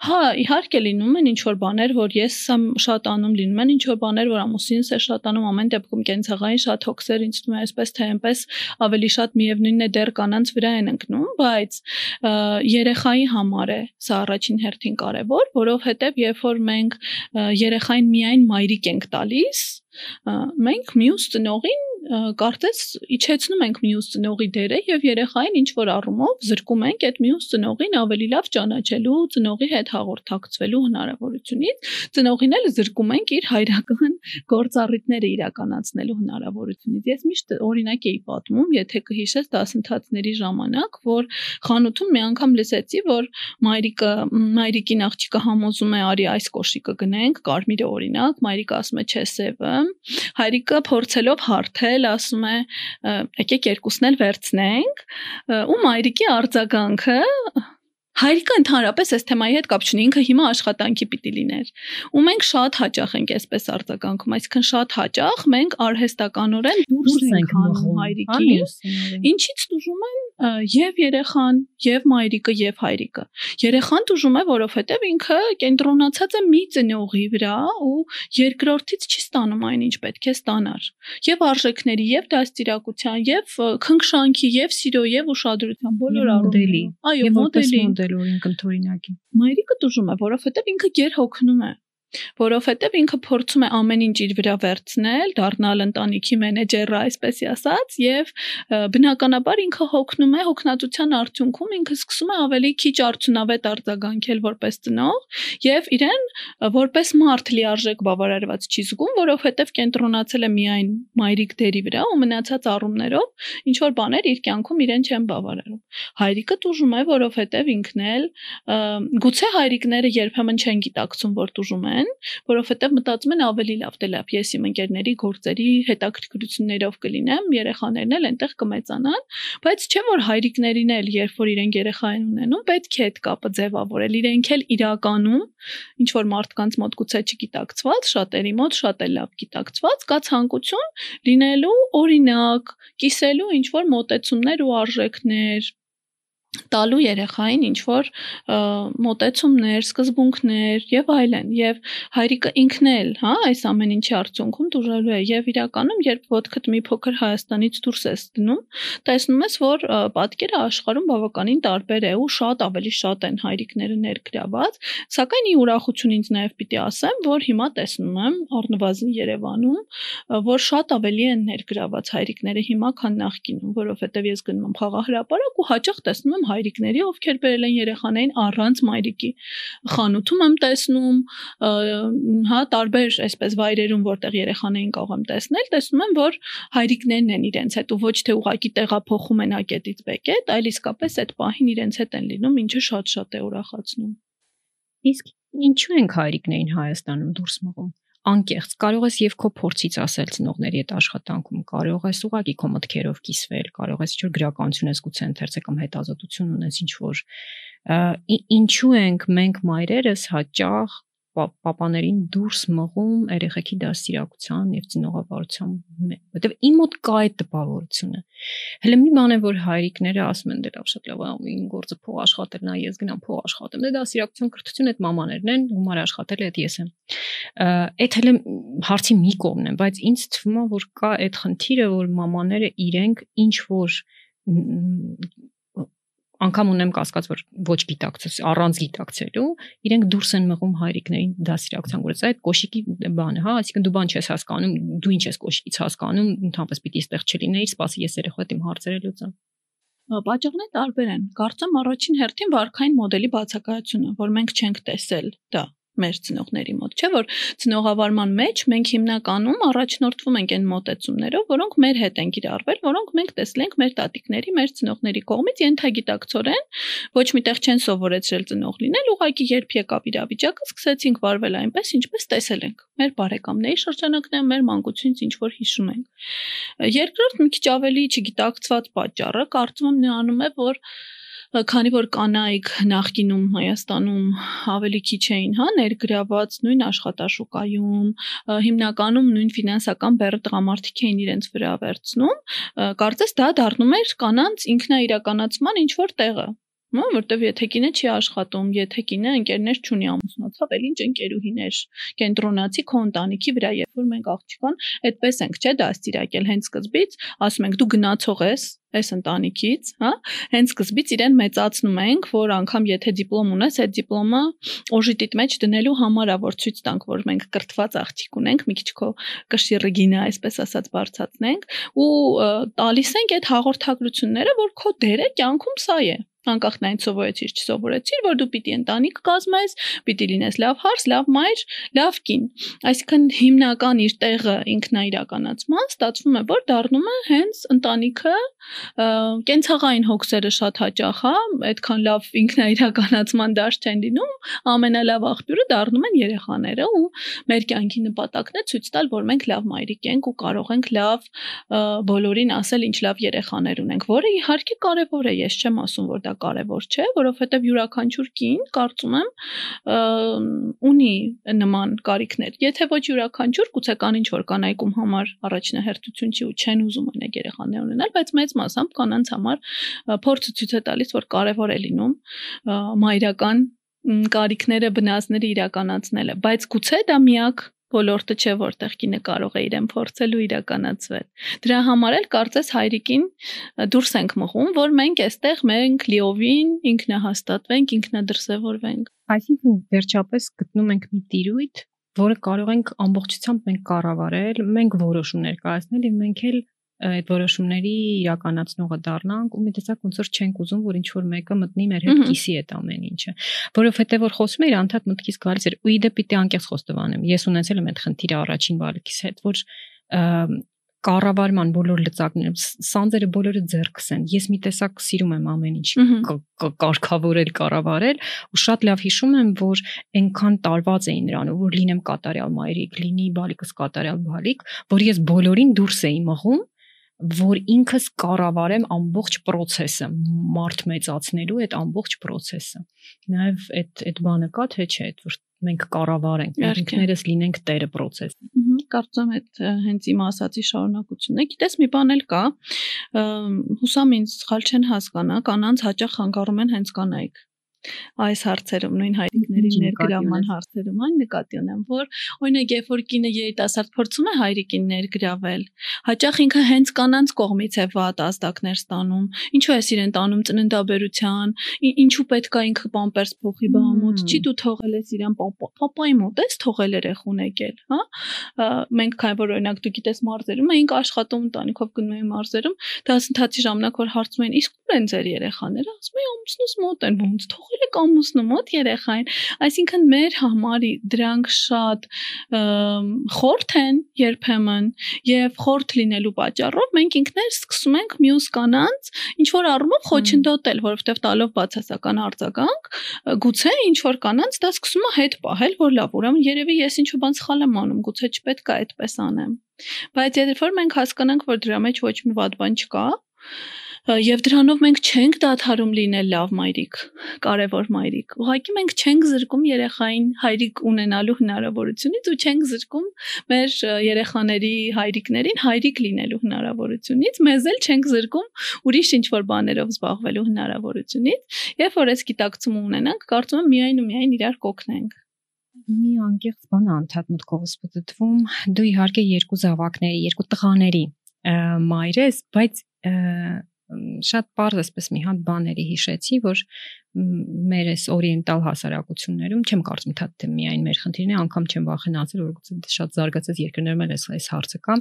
Հա, իհարկե լինում են ինչ որ բաներ, որ ես եմ շատ անում, լինում են ինչ որ բաներ, որ ամուսինս է շատ անում, ամեն դեպքում կենցաղային շատ հոգսեր ինձ թվում է այսպես թե այնպես ավելի շատ միևնույնն է դեռ կանանց վրա են ընկնում, բայց երեխայի համար է սա առաջին հերթին կարևոր, որովհետև երբ որ մենք երեխային միայն մայրիկ ենք տալիս, մենք մյուս ծնողին կարծես իջեցնում ենք մյուս ծնողի դերը եւ երեխային ինչ որ առումով զրկում ենք այդ մյուս ծնողին ավելի լավ ճանաչելու, ծնողի հետ հաղորդակցվելու հնարավորությունից, ծնողին էլ զրկում ենք իր հայրական գործառույթները իրականացնելու հնարավորությունից։ Ես միշտ օրինակ էի պատմում, եթե կհիշես դասընթացների ժամանակ, որ խանութում մի անգամ լսեցի, որ մայրիկը մայրիկին աղջիկը համոզում է արի այս կոշիկը գնենք, կարմիրը օրինակ, մայրիկը ասում է չէ սևը, հայրիկը փորձելով հարթել էլ ասում է եկեք երկուսն էլ վերցնենք ու մայրիկի արձագանքը Հայրիկը ընդհանրապես այս թեմայի հետ կապ չունի, ինքը հիմա աշխատանքի պիտի լիներ։ Ու մենք շատ հաճախ ենք այսպես արձագանքում, այսինքն շատ հաճախ մենք արհեստականորեն դուրս ենք հանում հայրիկին, ինչից դժում են եւ երեխան, եւ մայրիկը, եւ հայրիկը։ Երեխան դժում է, որովհետեւ ինքը կենտրոնացած է մի ծնողի վրա ու երկրորդից չի ստանում այն, ինչ պետք է ստանար։ Եվ արժեքների, եւ դաստիարակության, եւ քնքշանքի, եւ սիրո, եւ ուշադրության բոլոր առումների։ Այո, մոդելի մոդել օրինքնթորինակի։ Մայրիկը դժում է, որովհետեւ ինքը գեր հոգնում է որովհետև ինքը փորձում է ամեն ինչ իր վրա վերցնել, դառնալ ընտանիքի մենեջերը, այսպեսի ասած, եւ բնականաբար ինքը հոգնում է հոգնածության արդյունքում ինքը սկսում է ավելի քիչ արդյունավետ արձագանքել որպես ծնող եւ իրեն որպես մարդ լիարժեք բավարարված չի զգում, որովհետև կենտրոնացել է միայն մայրիկ դերի վրա ու մնացած առումներով ինչ որ բաներ իր կյանքում իրեն չեն բավարարում։ Հայրիկը դժում է, որովհետև ինքն էլ գուցե հայրիկները երբեմն չեն գիտակցում, որ դժում են, որովհետև մտածում են ավելի լավ դե լավ, ես իմ ընկերների գործերի հետաքրքրություններով կլինեմ, երեխաներն էլ այնտեղ կմեծանան, բայց չէ որ հայրիկներին էլ երբ որ իրենք երեխա են ունենում, պետք է այդ կապը ձևավորել, իրենք էլ իրականում ինչ որ մարդկանց մոտ գուցե չգիտակցված, շատերի մոտ շատ էլ լավ գիտակցված, կա ցանկություն լինելու օրինակ, կիսելու ինչ որ մոտեցումներ ու արժեքներ, տալու երեխային ինչ որ մոտեցումներ, սկզբունքներ եւ այլն եւ հայրիկը ինքն էլ, հա, այս ամեն ինչի արդյունքում դժվարու է եւ իրականում երբ ոդքդ մի փոքր Հայաստանից դուրս ես դնում, տեսնում ես, որ պատկերը աշխարհում բավականին տարբեր է ու շատ ավելի շատ են հայրիկները ներգրաված, սակայն ի ուրախություն ինձ նաեւ պիտի ասեմ, որ հիմա տեսնում եմ առնվազն Երևանում, որ շատ ավելի են ներգրաված հայրիկները հիմա, քան նախկինում, որովհետեւ ես գնում եմ խաղահրապարակ ու հաճախ տեսնում եմ եմ հայրիկների, ովքեր բերել են երեխաներին առանց մայրիկի։ Խանութում եմ տեսնում, հա, տարբեր այսպես վայրերում, որտեղ երեխաներին կարող եմ տեսնել, տեսնում եմ, որ հայրիկներն են իրենց հետ ու ոչ թե ուղակի տեղափոխում են ակետից բեկետ, այլ իսկապես այդ պահին իրենց հետ են լինում, ինչը շատ-շատ է ուրախացնում։ Իսկ ինչու ենք հայրիկներին Հայաստանում դուրս մղում անկեղծ կարող ես եւ քո փորձից ասել ծնողների հետ աշխատանքում կարող ես ուղակի քո մտքերով կիսվել կարող ես ինչ-որ գրականություն ես գուցե ընթերցել կամ հետազոտություն ունես ինչ որ ինչու ենք մենք մայրերս հաճախ պապաներին դուրս մղում երեխեքի դաստիարակության եւ ծնողավարության մեջ, որտեվ իմ մոտ կա այդ տպավորությունը։ Հələ մի բան է, որ հայրիկները ասում են դե լավ շատ լավ, ին գործը փող աշխատելն է, ես գնամ փող աշխատեմ։ Դե դաստիարակություն կրթություն այդ մամաներն են, գումար աշխատել այդ ես եմ։ Այդ հələ հարցի մի կողմն է, բայց ինձ թվում է, որ կա այդ խնդիրը, որ մամաները իրենք ինչ որ անգամ ունեմ կասկած որ ոչ գիտակցս առանց գիտակցելու իրենք դուրս են մղում հայրիկներին դասիրակցան գործ այդ կոշիկի բանը հա այսինքն դու բան չես հասկանում դու ինչ ես կոշիկից հասկանում ընդհանրապես պիտի այստեղ չլինեիր սպասի ես երեխոդ իմ հարցերը լուծեմ Բաժողները տարբեր են։ Կարծեմ առաջին հերթին վարքային մոդելի բացակայությունը, որ մենք չենք տեսել դա մեր ծնողների մոտ, չէ՞ որ ծնողավարման մեջ մենք հիմնականում առաջնորդվում ենք այն մոտեցումներով, որոնք մեր հետ են կիրառվել, որոնք մենք տեսել ենք մեր տատիկների, մեր ծնողների կողմից ենթագիտակցորեն, ոչ միտեղ չեն սովորեցրել ծնող լինել, ուղղակի երբ եկավ իրավիճակը, սկսեցինք վարվել այնպես, ինչպես տեսել ենք։ Մեր բարեկամների շրջանակներում, մեր մանկությունից ինչ որ հիշում ենք։ Երկրորդ մի քիչ ավելի չգիտակցված պատճառը կարծում եմ նրանում է, որ քանի որ կանայք նախկինում Հայաստանում ավելի քիչ էին, հա, ներգրաված նույն աշխատաշուկայում, հիմնականում նույն ֆինանսական բեռը տղամարդիկ էին իրենց վրա վերցնում, կարծես դա դառնում էր կանանց ինքնաիրականացման ինչ որ տեղը Հա, որտեվ եթե կինը չի աշխատում, եթե կինը ընկերներ չունի ամուսնացավ, էլ ինչ ընկերուհիներ կենտրոնացի քո ընտանիքի վրա, երբ որ մենք աղջիկան այդպես ենք, չէ, դաստիարակել հենց սկզբից, ասում ենք դու գնացող ես, այս ընտանիքից, հա, հենց սկզբից իրեն մեծացնում ենք, որ անգամ եթե դիպլոմ ունես, այդ դիպլոմը օժիտիտ մեջ դնելու համար է, որ ցույց տանք, որ մենք կրթված աղջիկ ունենք, մի քիչ քո կշիռը գինը, այսպես ասած, բարձացնենք ու տալիս ենք այդ հաղորդագրությունները, որ քո դերը կյանքում սա է անկախ նայն սովորեցիր չսովորեցիր, որ դու պիտի ընտանիք կազմես, պիտի լինես լավ հարս, լավ մայր, լավ կին։ Այսինքն հիմնական իր տեղը ինքնաիրականացման ստացվում է, որ դառնում է հենց ընտանիքը կենցաղային հոգսերը շատ հաճախ, հա, այդքան լավ ինքնաիրականացման դաշ չեն լինում, ամենալավ աղբյուրը դառնում են երեխաները ու մեր կյանքի նպատակն է ցույց տալ, որ մենք լավ մայրիկ ենք ու կարող ենք լավ բոլորին ասել ինչ լավ երեխաներ ունենք, որը իհարկե կարևոր է, ես չեմ ասում, որ դա դա կարևոր չէ, որովհետև յուրաքանչյուր կին, կարծում եմ, ունի նման կարիքներ։ Եթե ոչ յուրաքանչյուր, գուցե կան ինչ որ կանայքում համար առաջնահերթություն չի ու չեն ուզում ունենալ երեխաներ ունենալ, բայց մեծ մասամբ կանանց համար փորձը ցույց է տալիս, որ կարևոր է լինում մայրական կարիքները, բնազները իրականացնելը, բայց գուցե դա միակ ոլորտը չէ, որտեղ կինը կարող է իրեն փորձել ու իրականացվել։ Դրա համար էլ կարծես հայրիկին դուրս ենք մղում, որ մենք այստեղ մենք լիովին ինքնահաստատվենք, ինքնադրսևորվենք։ Այսինքն վերջապես գտնում ենք մի տիրույթ, որը կարող ենք ամբողջությամբ մենք կառավարել, մենք որոշումներ կայացնել եւ մենք էլ այդ որոշումների իրականացնողը դառնանք ու մի տեսակ ոնց որ չենք ուզում որ ինչ որ մեկը մտնի մեր հետ կիսի այդ ամեն ինչը որովհետեւ որ խոսում էիր անդադ մտքից գալիս էր ու իդե պիտի անկեղծ խոստովանեմ ես ունեցել եմ այդ խնդիրը առաջին բալիկիս հետ որ կառավարման բոլոր լծակները սանձերը բոլորը ձեռքս են ես մի տեսակ սիրում եմ ամեն ինչ կարգավորել կառավարել ու շատ լավ հիշում եմ որ այնքան տարված էին նրանով որ լինեմ կատարյալ մայրիկ լինի բալիկս կատարյալ բալիկ որ ես բոլորին դուրս էի մղում որ ինքս կառավարեմ ամբողջ process-ը, մարդ մեծացնելու այդ ամբողջ process-ը։ Նաև այդ այդ բանը կա թե չէ, որ մենք կառավարենք, ինքներս լինենք տերը process-ը։ Կարծում եմ այդ հենց իմ ասացի շարունակությունն է։ Գիտես մի բան էլ կա։ Հուսամ ինձ սխալ չեն հասկանա, կանանց հաճախ հանգարում են հենց կանայք այս հարցերում նույն հայրիկների ներգրավման հարցերում այն նկատի ունեմ որ օրինակ երբ որ կինը երիտասարդ փորձում է հայրիկին ներգրավել հաճախ ինքը հենց կանանց կողմից է վատ ազդակներ ստանում ինչու է իրեն տանում ծննդաբերության ինչու պետք է ինքը պամպերս փոխի բամոց չի դու թողել ես իրան պապայի մոտ ես թողել երեխուն եկել հա մենք քանի որ օրինակ դու գիտես մարզերում էինք աշխատում ընտանիքով գնում էինք մարզերում դասընթացի ժամանակ որ հարցում էին իսկ ուր են ձեր երեխաները ասում են ամուսնուս մոտ են ոնց թողել եք ամուսնու մոտ երեխային այսինքն մեր համար դրանք շատ խորթ են երբեմն եւ խորթ լինելու պատճառով մենք ինքներս սկսում ենք մյուս կանանց ինչ որ առումով խոչընդոտել որովհետեւ տալով բացասական արձագանք գուցե ինչ որ կանանց դա սկսում է հետ պահել որ լավ ուրեմն երևի ես ինչ որ բան սխալ եմ անում գուցե չպետք է այդպես անեմ բայց երբ որ մենք հասկանանք որ դրա մեջ ոչ մի վատ բան չկա Եվ դրանով մենք չենք դադարում լինել լավ մայրիկ, կարևոր մայրիկ։ Ուղղակի մենք չենք զրկում երեխային հայրիկ ունենալու հնարավորությունից ու չենք զրկում մեր երեխաների հայրիկներին հայրիկ լինելու հնարավորությունից, մեզ էլ չենք զրկում ուրիշ ինչ-որ բաներով զբաղվելու հնարավորությունից։ Երբ որ այս գիտակցումը ունենանք, կարծում եմ միայն ու միայն իրար կօգնենք մի անկեղծ բան անդադ մտքովս պատտվում դու իհարկե երկու զավակների երկու տղաների մայր ես բայց շատ པարզ էսպես մի հատ բաների հիշեցի, որ մեր այս օրիենտալ հասարակություններում չեմ կարծում թե թե միայն մեր խնդիրն է, անգամ չեմ վախենացել, որ գուցե շատ զարգացած երկրներում էլ այս հարցը կա։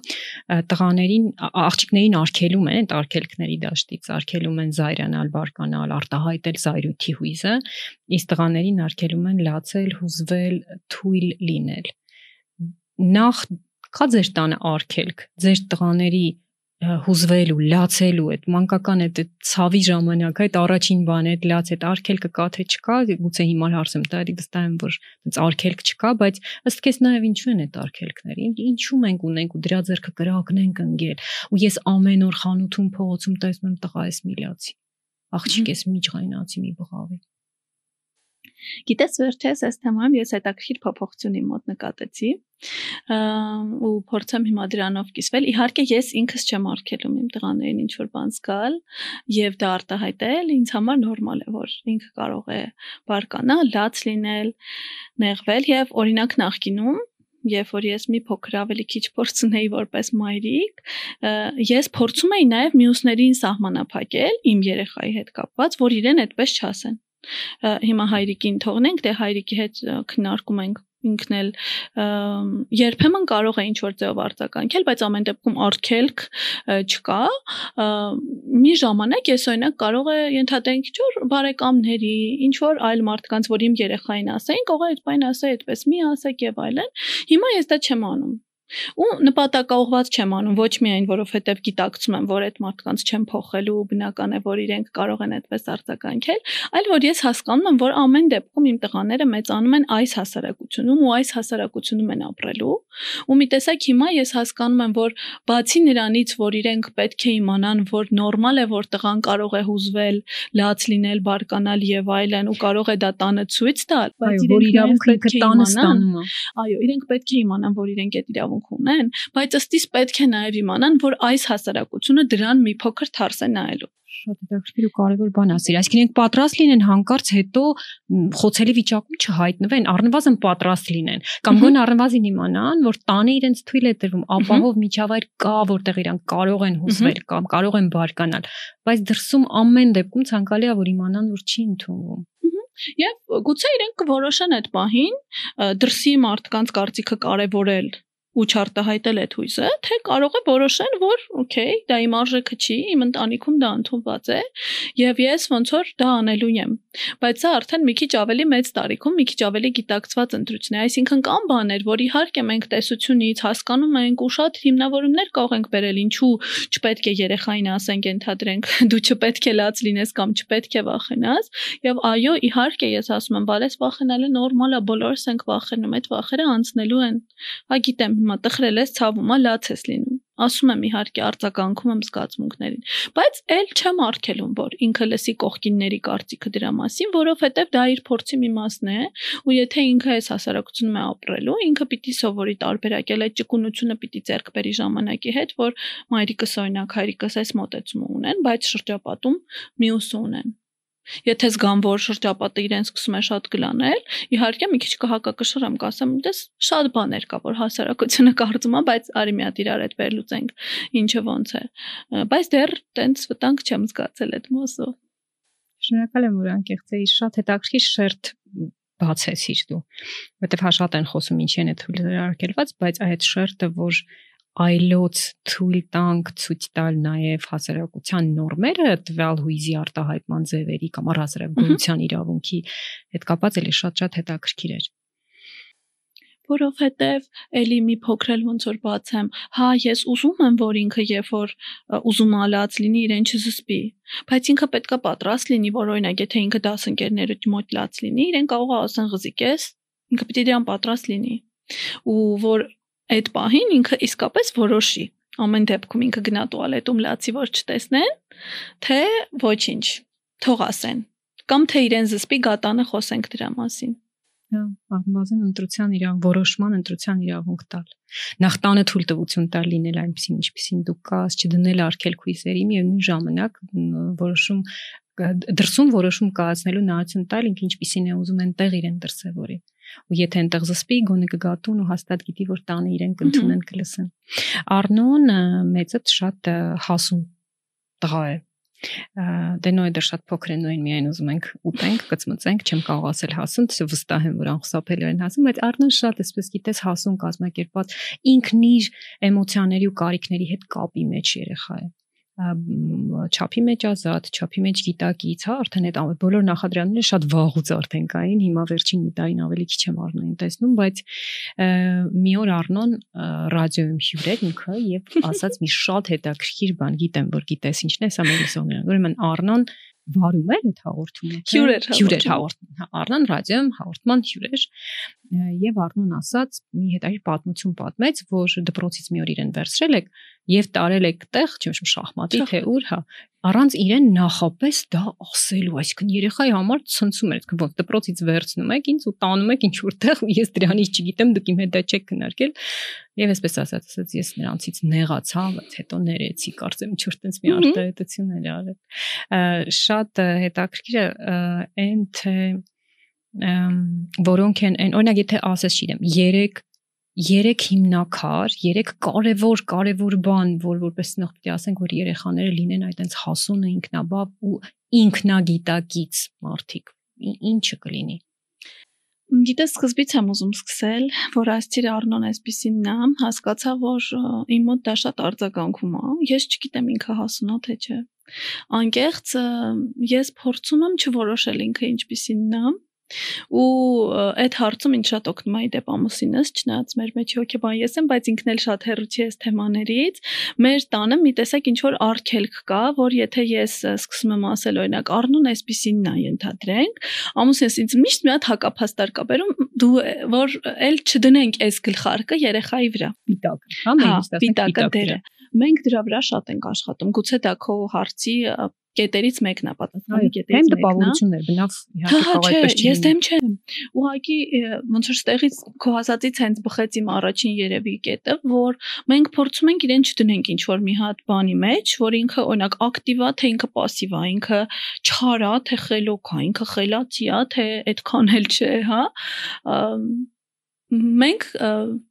Տղաներին աղջիկներին արգելում են այդ արգելքների դաշտից, արգելում են զայրանալ, բարկանալ, արտահայտել զայրույթի հույզը, իսկ տղաներին արգելում են լացել, հուզվել, թույլ լինել։ Նախ կա ձեր տանը արգելք, ձեր տղաների հուզվելու, լացելու այդ մանկական այդ ցավի ժամանակ այդ առաջին բանը այդ լաց այդ արկելքը կա թե չկա, գուցե հիմա հարցեմ տա, վստահ եմ որ այնց արկելք չկա, բայց ըստ քեզ նաև ինչու են այդ արկելքները։ Ինչու մենք ունենք ու դրա ձեռքը կրակնենք ընկել։ Ու ես ամեն օր խանութում փողոցում տեսնում եմ տղա ես միլիացի։ Աղջիկ ես միջղայնացի մի բղավի։ Գիտես վերջերս այս թեմայում ես հետաքրքիր փոփոխություն իմ մոտ նկատեցի ու փորձեմ հիմա դրանով կիսվել։ Իհարկե ես ինքս չեմ արգելում իմ տղաներին ինչ որ բան զգալ եւ դա արտահայտել, ինձ համար նորմալ է, որ ինքը կարող է բարկանալ, լաց լինել, նեղվել եւ օրինակ նախկինում երբ որ ես մի փոքր ավելի քիչ փորձ ունեի որպես մայրիկ, ես փորձում էի նաև մյուսներին սահմանափակել իմ երեխայի հետ կապված, որ իրեն այդպես չասեն հիմա հայրիկին թողնենք, դե հայրիկի հետ քննարկում ենք ինքն էլ երբեմն կարող է ինչ որ ձեով արձագանքել, բայց ամեն դեպքում արգելք չկա։ Մի ժամանակ ես օրինակ կարող է ենթադրենք ինչ որ բարեկամների, ինչ որ այլ մարդկանց, որ իմ երեխային ասեին, կարող է այդ բանը ասել այդպես մի ասեք եւ այլն։ Հիմա ես դա չեմ անում ու նպատակաուղված չեմ անում ոչ միայն որովհետև գիտակցում եմ որ այդ մարդկանց չեմ փոխելու ու բնական է որ իրենք կարող են այդպես արձագանքել այլ որ ես հասկանում եմ որ ամեն դեպքում իմ տղաները մեծանում են այս հասարակությունում ու այս հասարակությունում են ապրելու ու մի տեսակ հիմա ես հասկանում եմ որ բացի նրանից որ իրենք պետք է իմանան որ նորմալ է որ տղան կարող է հուզվել լաց լինել բարկանալ եւ այլն ու կարող է դա տանը ցույց տալ բայց իրենք իրավունքը տանը ստանում է այո իրենք պետք է իմանան որ իրենք այդ իրավունքը իրավունք ունեն, բայց ըստիս պետք է նաև իմանան, որ այս հասարակությունը դրան մի փոքր թարս է նայելու շատ հետաքրքիր ու կարևոր բան ասիր։ Այսինքն իրենք պատրաստ լինեն հանկարծ հետո խոցելի վիճակում չհայտնվեն, առնվազն պատրաստ լինեն։ Կամ գոնե առնվազն իմանան, որ տանը իրենց թույլ է տրվում, ապահով միջավայր կա, որտեղ իրանք կարող են հուսվել կամ կարող են բարկանալ, բայց դրսում ամեն դեպքում ցանկալի է որ իմանան, որ չի ընդունվում։ Եվ գուցե իրենք կորոշեն այդ պահին դրսի մարդկանց կարծիքը կարևորել ու չարտահայտել այդ հույզը, թե կարող է որոշեն, որ օքեյ, դա իմ արժեքը չի, իմ ընտանիքում դա ընդունված է, եւ ես ոնց որ դա անելու եմ։ Բայց սա արդեն մի քիչ ավելի մեծ տարիքում, մի քիչ ավելի գիտակցված ընտրություն է, այսինքն կան բաներ, որ իհարկե մենք տեսությունից հասկանում ենք ու շատ հիմնավորումներ կարող ենք բերել, ինչու չպետք է երեխային ասենք, ընդհանրենք, դու չպետք է լաց լինես կամ չպետք է վախենաս, եւ այո, իհարկե ես ասում եմ, բալես վախենալը նորմալ է, բոլորս ենք վախենում, այդ վախերը անցնելու են։ Հա գիտեմ, հիմա տխրել ես, ցավում է, լաց ես լինում։ Ասում եմ իհարկե արձագանքում եմ զգացմունքներին, բայց ել չեմ արգելում, որ ինքը լսի կողքինների կարծիքը դրա մասին, որովհետև դա իր փորձի մի մասն է, ու եթե ինքը այս հասարակությունում է ապրելու, ինքը պիտի սովորի տարբերակել այդ ճկունությունը պիտի ձեռք բերի ժամանակի հետ, որ մայրիկս օրինակ հայրիկս այս մոտեցումը ունեն, բայց շրջապատում մյուս ունեն Եթե զգամ, որ շրջապատը իրեն սկսում է շատ գլանել, իհարկե մի քիչ կհակակշռեմ, կասեմ, դες շատ բաներ կա, որ հասարակությունը կարծում է, բայց արի մի հատ իրար այդ վերլուծենք, ինչը ոնց է։ Բայց դեռ տենց վտանգ չեմ զգացել այդ մասով։ Շնորհակալ եմ, որ անկեղծ էի, շատ հետաքրքիր շերտ բացեցիր դու, որտեվ հա շատ են խոսում ինչի են այդ թույլերը արգելված, բայց այդ շերտը, որ այլոց թույլ տանք ցույց տալ նաև հասարակության նորմերը տվյալ հույզի արտահայտման ձևերի կամ առհասարակ գույության իրավունքի հետ կապած էլի շատ-շատ հետաքրքիր էր որովհետև էլի մի փոքրել ոնց որ բացեմ, հա ես ուզում եմ որ ինքը երբ որ ուզում ալած լինի իրեն չզսպի, բայց ինքը պետքա պատրաստ լինի, որ օրինակ եթե ինքը դասընկերները մոտ լաց լինի, իրեն կարող է ասեն ղզիկես, ինքը պիտի դրան պատրաստ լինի ու որ այդ պահին ինքը իսկապես որոշի ամեն դեպքում ինքը գնա տուալետում լացի որ չտեսնեն թե ոչինչ թող ասեն կամ թե իրեն զսպի գատանը խոսենք դրա մասին հա առնվազն ընտրության իրավ որոշման ընտրության իրավունք տալ նախ տանը թույլ տվություն տալ լինել այնպեսին ինչպեսին դու կաս չդնել արկել քույսերի միևնույն ժամանակ որոշում դրսում որոշում կայացնելու նայություն տալ ինքը ինչպեսին է ուզում այնտեղ իրեն դրսևորի ու եթե այնտեղ զսպի գոնե կգատուն ու հաստատ գիտի որ տանը իրեն կընդունեն կլսեն Արնոն մեծը շատ հասուն տղա է դե նոյդը շատ փոքր է նույն միայն ուզում ենք ուտենք, կծմծենք, չեմ կարող ասել հասուն, թե վստահ եմ որ անխուսափելի են հասուն, բայց Արնոն շատ էսպես գիտես հասուն կազմակերպած ինքն իր էմոցիաների ու կարիքների հետ կապի մեջ երեխա է չափի մեջ ազատ, չափի մեջ գիտակից, հա, արդեն այդ բոլոր նախադրյալները շատ վաղուց արդեն կային, հիմա վերջին մի տարին ավելի քիչ եմ Արնոին տեսնում, բայց մի օր Արնոն ռադիոյում հյուրեր ինքը եւ ասաց մի շատ հետաքրքիր բան, գիտեմ, որ գիտես ինչն է, սա մելիսոնն։ Ուրեմն Արնոն վարում էր այդ հաղորդումը։ Հյուրեր հյուրեր հաղորդում։ հա, Արնան ռադիոյում հաղորդման հյուրեր եւ Արնուն ասաց մի հետաքրքիր պատմություն պատմեց, որ դպրոցից մի օր իրեն վերցրել եք եւ տարել եք տեղ, չեմ շում շախմատի թե ուր, հա, առանց իրեն նախապես դա ասելու, այսինքն երեխայի համար ցնցում էր, ոնց դպրոցից վերցնում եք ինձ ու տանում եք ինչ որտեղ ես դրանից չգիտեմ, դուք իմ հետ դա չեք քննարկել եւ այսպես ասած, ասած ես նրանցից նեղացա, բայց հետո ներեցի, կարծեմ ինչ որ տենց մի արտահայտություն էր արել։ Շատ հետաքրքիր է այն թե որոնք են այն օրինակ եթե ասես չգիտեմ 3 երեք հիմնակար, երեք կարևոր կարևոր բան, որ որպես նախ է ասենք, որ երեխաները լինեն այդտենց հասունը ինքնաբավ ու ինքնագիտակից մարդիկ։ Ինչը կլինի։ Գիտես, սկզբից եմ ուզում սկսել, որ ասցիր Արնոն այսպեսին նա հասկացա, որ իմ մոտ դա շատ արձագանքում է։ Ես չգիտեմ ինքը հասունա թե չէ։ Անկեղծ ես փորձում եմ չորոշել ինքը ինչպեսին նա, ու այդ հարցում ինձ շատ օգնում է դեպ ամուսինս, չնայած մեր մեջ հոգեբան ես եմ, բայց ինքն էլ շատ հերրուցի էս թեմաներից։ Մեր տանը մի տեսակ ինչ որ արգելք կա, որ եթե ես սկսում եմ ասել օրինակ Արնուն այսպեսին նա ենթադրենք, ամուսինս ինձ միշտ մի հատ հակափաստար կա բերում, դու որ էլ չդնենք այս գլխարկը երեխայի վրա։ Պիտակ, հա, մենք պիտակը դերը մենք դրա վրա շատ ենք աշխատում։ Գուցե դա քո հարցի կետերից մեկն է պատասխանի կետերից մեկն է։ Դեմ տպավորություններ, բնավ իհարկե կարող այդպես չի։ Ես դեմ չեմ։ Ուղղակի ոնց որ ստեղից քո հասածից հենց բխեց իմ առաջին երևի կետը, որ մենք փորձում ենք իրեն չդնենք ինչ որ մի հատ բանի մեջ, որ ինքը օրինակ ակտիվ է, թե ինքը пассив է, ինքը չար է, թե խելոք է, ինքը խելացի է, թե այդքան էլ չէ, հա մենք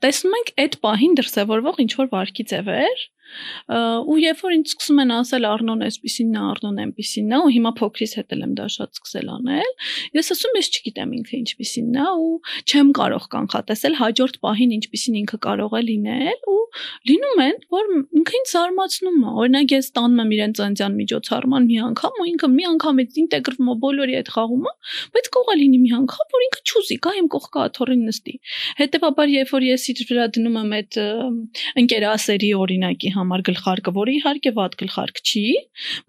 տեսնում ենք այդ պահին դրսևորվող ինչ որ վարքի ձևեր ու երբ որ ինձ սկսում են ասել Արնոն էսպիսին նա Արնոն այնպիսին նա ու հիմա փոքրից հետ եմ դա շատ սկսել անել ես ասում ես չգիտեմ ինքը ինչպիսին նա ու չեմ կարող կանխատեսել հաջորդ պահին ինչպիսին ինքը կարող է լինել ու լինում են որ ինքը ինձ զարմացնում է օրինակ ես տանում եմ իրեն ծանցյան միջոցառման մի անգամ ու ինքը մի անգամ այդ ինտեգրվում է բոլորի այդ խաղումը բայց կարող է լինի մի անգամ որ ինքը չուզի գա իմ կողքը աթորին նստի հետեւաբար երբ որ ես իր վրա դնում եմ այդ ընկերասերի օրինակի համար գլխարկը, որը իհարկե վատ գլխարկ չի,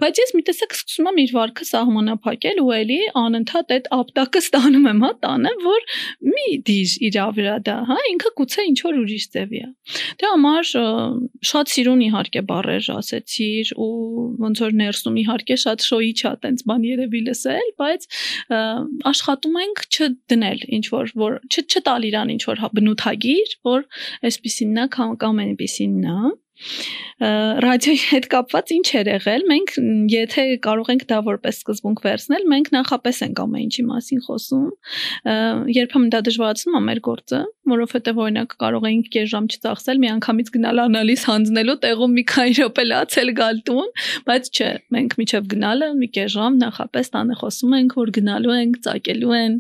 բայց ես մի տեսակ սկսում եմ իր վարքը սահմանափակել ու էլի անընդհատ այդ ապտակը ստանում եմ, հա, տանը, որ մի դիր իր վրա դա, հա, ինքը գուցե ինչ որ ուրիշ ձևի է։ Դե համար շատ սիրուն իհարկե բառեր ասեցիր ու ոնց որ ներսում իհարկե շատ շոյի չա տենց բան երևի լսել, բայց աշխատում ենք չդնել ինչ որ որ չտալ իրան ինչ որ բնութագիր, որ այսպեսին նա կամ կամ այնպեսին նա ռադիոյի հետ կապված ինչ էր եղել մենք եթե կարող ենք դա որպես սկզբունք վերցնել մենք նախապես ենք ամեն ինչի մասին խոսում երբեմն դա դժվարացնում է մեր գործը որովհետև օրինակ կարող էինք կես ժամ չծախսել միանգամից գնալ անալիզ հանձնելու տեղում մի քանի րոպե լացել գալ տուն բայց չէ մենք միջև գնալը մի կես ժամ նախապես տանը խոսում ենք որ գնալու ենք ծակելու են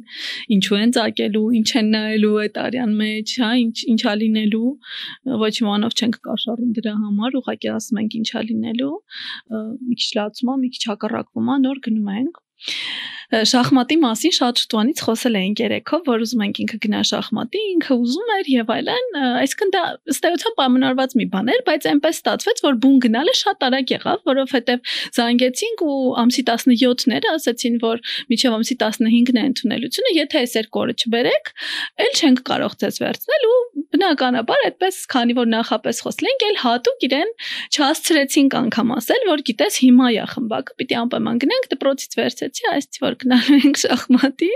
ինչու են ծակելու ինչ են նայելու այդ արյան մեջ հա ինչ ինչա լինելու ոչ իմանով չենք կաշառում դրա համար ուղղակի ասում ենք ինչա լինելու մի քիչ լացում է մի քիչ հակառակվում է նոր գնում ենք շախմատի մասին շատ շուտուանից խոսել էինք երեքով, որ ուզում ենք ինքը գնա շախմատի, ինքը ուզում էր եւ այլն, այսինքն դա ըստեյության պայմանավորված մի բան էր, բայց այնպես ստացվեց, որ բուն գնալը շատ արագ եղավ, որովհետեւ զանգեցինք ու ամսի 17-ները ասացին, որ միջև ամսի 15-ն է ընդունելությունը, եթե այս երկու օրը չբերեք, ել չենք կարող ցես վերցնել ու բնականաբար այդպես, քանի որ նախապես խոսել ենք, ել հատուկ իրեն չհասցրեցինք անգամ ասել, որ գիտես հիմա է խմբակը, պիտի անպայման գնանք դպրոցից վերցեցի, այսինքն որ գնալու ենք շախմատի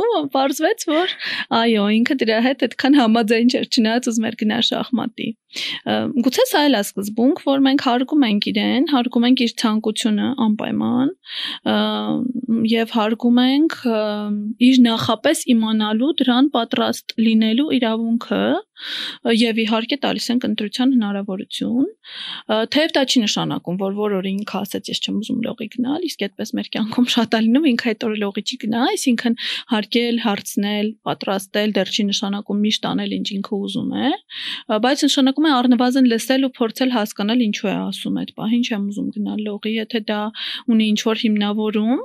ու բարձվեց որ այո ինքը դրա հետ այդքան համաձայն չէր չնայած ուզում էր գնալ շախմատի գուցե սա էլ է սկզբունք որ մենք հարգում ենք իրեն հարգում ենք իր ցանկությունը անպայման եւ հարգում ենք իր նախապես իմանալու դրան պատրաստ լինելու իրավունքը եւ իհարկե տալիս ենք ընտրության հնարավորություն թեև դա չի նշանակում որ որ օրը ինքը ասեց ես չեմ ուզում լողի գնալ իսկ այդպես մեր կյանքում շատ է լինում ինքը այդ օրը լողի չի գնա այսինքն հարգել հարցնել պատրաստել դեռ չի նշանակում միշտ անել ինչ ինքը ուզում է բայց նշանակում է առնվազն լսել ու փորձել հասկանալ ինչու է ասում այդ պահին չեմ ուզում գնալ լողի եթե դա ունի ինչ որ հիմնավորում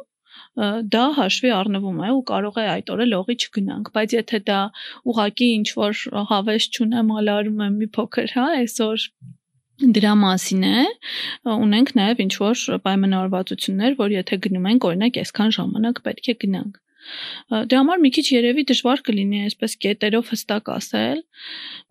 դա հաշվի առնվում է ու կարող է այդ օրը լողի չգնանք, բայց եթե դա ուղակի ինչ որ հավես չունեմ, ալարում եմ մի փոքր, հա, այսօր դրա մասին է ունենք նաև ինչ որ պայմանավորվածություններ, որ եթե գնում ենք, օրինակ, այսքան ժամանակ պետք է գնանք։ Դրա համար մի քիչ երևի դժվար կլինի այսպես կետերով հստակ ասել,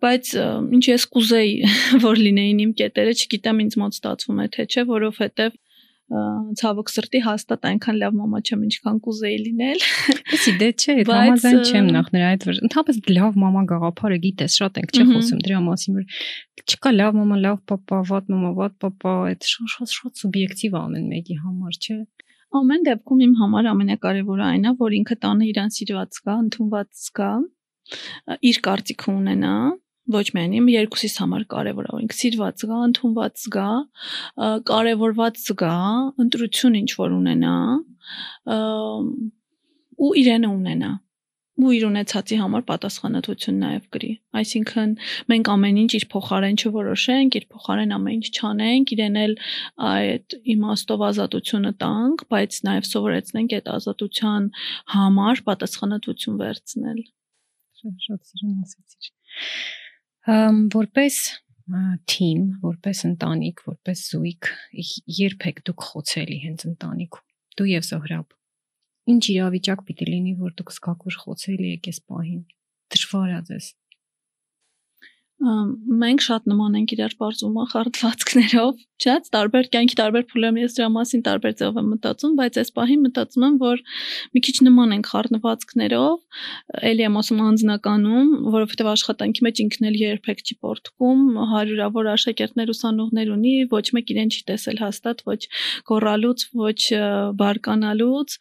բայց ինչ ես կուզեի, որ լինեին իմ կետերը, չգիտեմ ինձ մոտ ստացվում է թե չէ, որովհետև ցավոք սրտի հաստատ այնքան լավ մամա չեմ ինչքան կուզեի լինել։ Էսի դե չէ, համաձայն չեմ նախ նրա այդ որ ընդհանրապես լավ մամա գաղափարը գիտես, շատ ենք չի խոսում դրա մասին, որ չկա լավ մամա, լավ papa, վատ մամա, վատ papa, այդ շատ շատ սուբյեկտիվ ամեն մեկի համար, չէ։ Ամեն դեպքում իմ համար ամենակարևորը այն է, որ ինքը տանը իրան սիրված կա, ընդունված կա, իր կարծիքը ունենա, ոչ միայն իմ երկուսիս համար կարևոր է օրինք սիրված զգա, ընդունված զգա, կարևորված զգա, ընտրություն ինչ որ ունենա, ու իրենը ունենա ու իր ունեցածի համար պատասխանատվություն նաև կրի։ Այսինքն մենք ամեն ինչ իր փոխարեն չորոշենք, իր փոխարեն ամեն ինչ չանենք, իրեն էլ այդ իմաստով ազատությունը տանք, բայց նաև սովորեցնենք այդ ազատության համար պատասխանատվություն վերցնել։ Շատ սիրուն ասացիր որպես թիմ, որպես ընտանիք, որպես զույգ, երբեք դուք խոցելի հենց ընտանիքում։ Դու եւ Զոհրաբ։ Ինչ իրավիճակ պիտի լինի, որ դուք զգաք, որ խոցելի եք այս պահին։ Դժվար է ձեզ մենք շատ նման ենք իրար բարձում խարտվածքներով, չէ՞, տարբեր կյանքի տարբեր փուլերում ես դրա մասին տարբեր ձևով եմ մտածում, բայց այս պահին մտածում եմ, որ մի քիչ նման ենք խարտվածքներով, ելի եմ ասում անձնականում, որովհետև աշխատանքի մեջ ինքն էլ երբեք չի պորտկում, հարյուրավոր աշակերտներ ուսանողներ ունի, ոչ մեկ իրեն չի տեսել հաստատ, ոչ գոռալուց, ոչ բարկանալուց,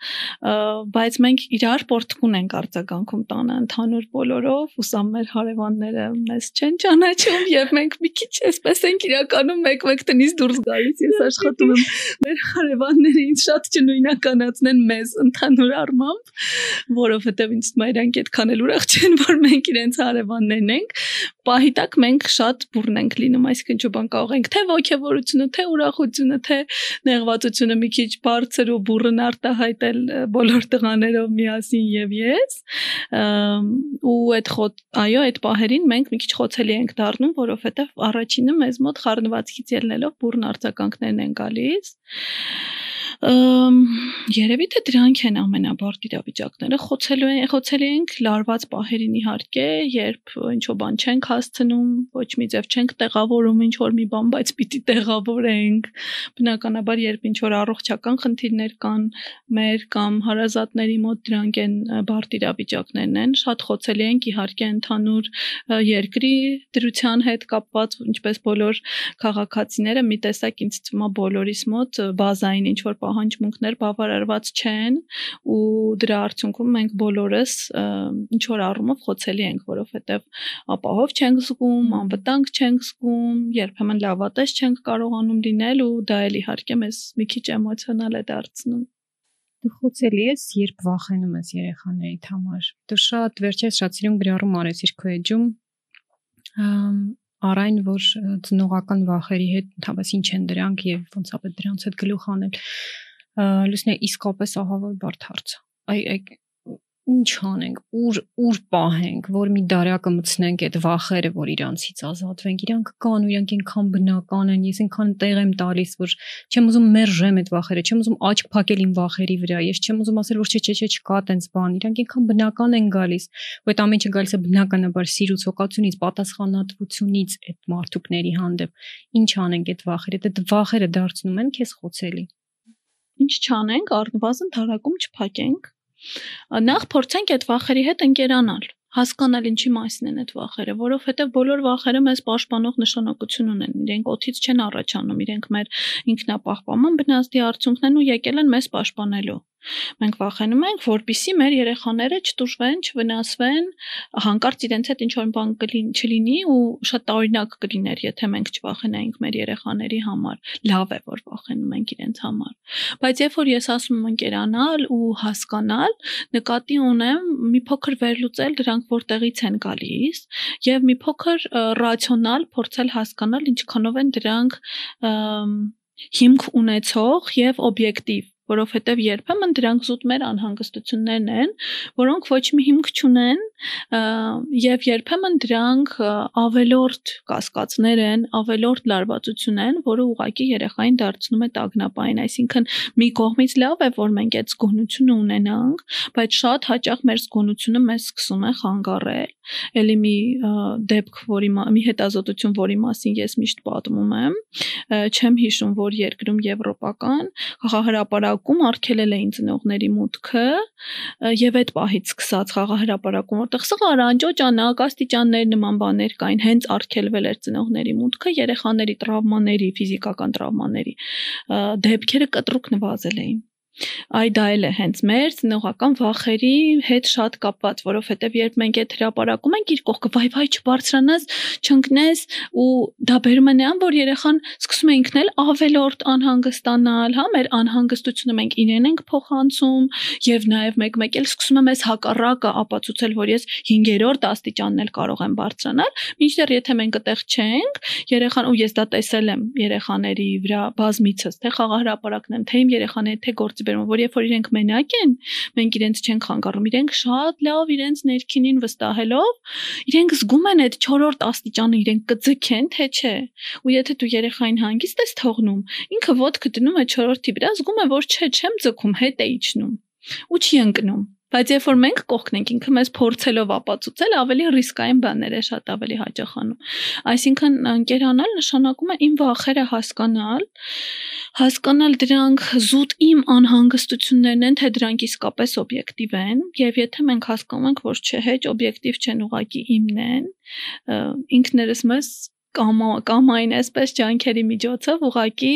բայց մենք իրար պորտկուն ենք արձագանքում տանը ընդհանուր բոլորով, ու սա մեր հարևանները մեզ չեն ճանաչում եւ մենք մի քիչ էսպես ենք իրականում մեկ-մեկ տնից դուրս գալիս։ Ես աշխատում եմ մեր հարևանները ինձ շատ չնույնականացնեն մեզ ընդհանուր առմամբ, որովհետեւ ինձ իրանք այդքան էլ ուրախ չեն, որ մենք իրենց հարևաններն ենք։ Պահի տակ մենք շատ բուրն ենք լինում, այսինքն ինչ բան կարող ենք թե ողջավորությունը, թե ուրախությունը, թե նեղվածությունը մի քիչ բարձր ու բուրըն արտահայտել բոլոր տղաներով միասին եւ ես։ ու այդ այո, այդ պահերին մենք մի քիչ խոցելի ենք դառնում, որովհետև առաջինը մեզ մոտ խառնվածքից ելնելով բուրն արձագանքներն են գալիս Երևի թե դրանք են ամենաբարդ իրավիճակները։ Խոցելու են, խոցելի ենք լարված պահերին իհարկե, երբ ինչ-որ բան չենք հասցնում, ոչ մի ձև չենք տեղավորում ինչ որ մի բան, բայց պիտի տեղավորենք։ Բնականաբար, երբ ինչ որ առողջական խնդիրներ կան մեր կամ հարազատների մոտ, դրանք են բարդ իրավիճակներն են։ Շատ խոցելի ենք իհարկե ընդհանուր երկրի դրության հետ կապված, ինչպես բոլոր քաղաքացիները մի տեսակ ինձ թվում է բոլորիս մոտ բազային ինչ որ պահանջմունքներ բավարարված չեն ու դրա արդյունքում մենք բոլորս ինչ որ առումով խոցելի ենք, որովհետև ապահով չենք զգում, անվտանգ չենք զգում, երբեմն լավատես չենք կարողանում լինել ու դա էլ իհարկե մեզ մի քիչ էմոցիոնալ է դարձնում դու խոցելի ես, երբ վախենում ես երեխաներիդ համար։ Դու շատ վերջերս շատ սիրուն գրառում արեցիր քո էջում առայն որ ծնողական վախերի հետ ընդհանրապես ինչ են դրանք եւ ոնց է պետք դրանց հետ գլուխ անել լուսնե իսկապես ահա որ բարդ հարց այ այ ինչ անենք, ուր ուր պահենք, որ մի դարյակը մցնենք այդ վախերը, որ իրանցից ազատվենք։ Իրանք կան ու իրանք ինքան բնական են։ Ես ինքան տեղ եմ տալիս, որ չեմ ուզում մերժեմ այդ վախերը, չեմ ուզում աչք փակել իմ վախերի վրա։ Ես չեմ ուզում ասել, որ չէ, չէ, չէ, չկա տենց բան։ Իրանք ինքան բնական են գալիս։ Ու այդ ամենը գալիս է բնականաբար սիրուց, հոգացությունից, պատասխանատվությունից այդ մարդուկների հանդեպ։ Ինչ անենք այդ վախերը։ Այդ վախերը դարձնում են քեզ խոցելի։ Ինչ չանենք, առնվազն թարակում չփակենք Նախ փորձենք այդ վախերի հետ ընկերանալ հասկանալ ինչի մասին են այդ վախերը, որովհետև բոլոր վախերը մեզ պաշտպանող նշանակություն ունեն։ Իրենք օթից չեն առաջանում, իրենք մեր ինքնապահպանման բնազդի արդյունքն են ու եկել են մեզ պաշտպանելու։ Մենք վախենում ենք, որpիսի մեր երեխաները չտուժվեն, չվնասվեն, հանկարծ իրենց հետ ինչ-որ բան չլինի ու շատ տարօրինակ կլիներ, եթե մենք չվախենայինք մեր երեխաների համար։ Լավ է, որ վախենում ենք իրենց համար։ Բայց երբ որ ես ասում եմ ընկերանալ ու հասկանալ, նկատի ունեմ մի փոքր վերլուծել դրանք որտեղից են գալիս եւ մի փոքր ռացիոնալ փորձել հասկանալ ինչքանով են դրանք հիմք ունեցող եւ օբյեկտիվ որովհետև երբեմն դրանք զուտ մեր անհանգստություններն են, որոնք ոչ մի հիմք չունեն եւ երբեմն դրանք ավելորդ կասկածներ են, ավելորդ լարվածություն են, որը ուղակի երեխային դարձնում է տագնապային, այսինքն մի կողմից լավ է, որ մենք այդ զգոնությունը ունենանք, բայց շատ հաճախ մեր զգոնությունը մեզ սկսում է խանգարել։ Էլի մի դեպք, որի մի հետազոտություն, որի մասին ես միշտ պատմում եմ, չեմ հիշում, որ երկրում եվրոպական խաղահրապարակ հրապարակում արգելել էին ծնողների մուտքը եւ այդ պահից սկսած խաղահրապարակում որտեղ սղարանջո ճանակ աստիճաններ նման բաներ կային հենց արգելվել էր ծնողների մուտքը երեխաների տրավմաների ֆիզիկական տրավմաների դեպքերը կտրուկ նվազել էին Այ դա էլ է հենց մեր ծնողական վախերի հետ շատ կապված, որովհետև երբ մենք այդ հրաապարակում ենք իր կողքը, վայ վայ չբարձրանաս, չընկնես ու դա բերում է նրան, որ երեխան սկսում է ինքնել ավելորտ անհանգստանալ, հա, մեր անհանգստությունը մենք իրեն ենք փոխանցում եւ նաեւ մեկ-մեկ էլ սկսում է մեզ հակառակը ապացուցել, որ ես 5-րդ աստիճանն էլ կարող եմ բարձրանալ, մինչդեռ եթե մենք այդտեղ չենք, երեխան ու ես դա տեսել եմ երեխաների վրա բազմիցս, թե խաղահրապարակն եմ, թե իմ երեխաները, թե գործի է բերում, որ երբ որ իրենք մենակ են, մենք իրենց չենք խանգարում, իրենք շատ լավ իրենց ներքինին վստահելով, իրենք զգում են այդ 4-րդ աստիճանը իրենք կձգեն, թե չէ։ Ու եթե դու երեխային հանգիստ ես թողնում, ինքը ոտքը դնում է 4-րդի վրա, զգում է, որ չէ, չեմ ձգում, հետ է իջնում ու չի ընկնում Բայց երբ որ մենք կողքն ենք ինքը մեզ փորձելով ապացուցել, ավելի ռիսկային բաներ է շատ ավելի հաճախանում։ Այսինքն ընկերանալ նշանակում է իմ վախերը հասկանալ, հասկանալ դրանք զուտ իմ անհանգստություններն են, թե դրանք իսկապես օբյեկտիվ են, եւ եթե մենք հասկանում ենք, որ չէ, հեչ օբյեկտիվ չեն ուղակի իմն են, ինքներս մեզ կամ կամային այսպես ջանքերի միջոցով ուղակի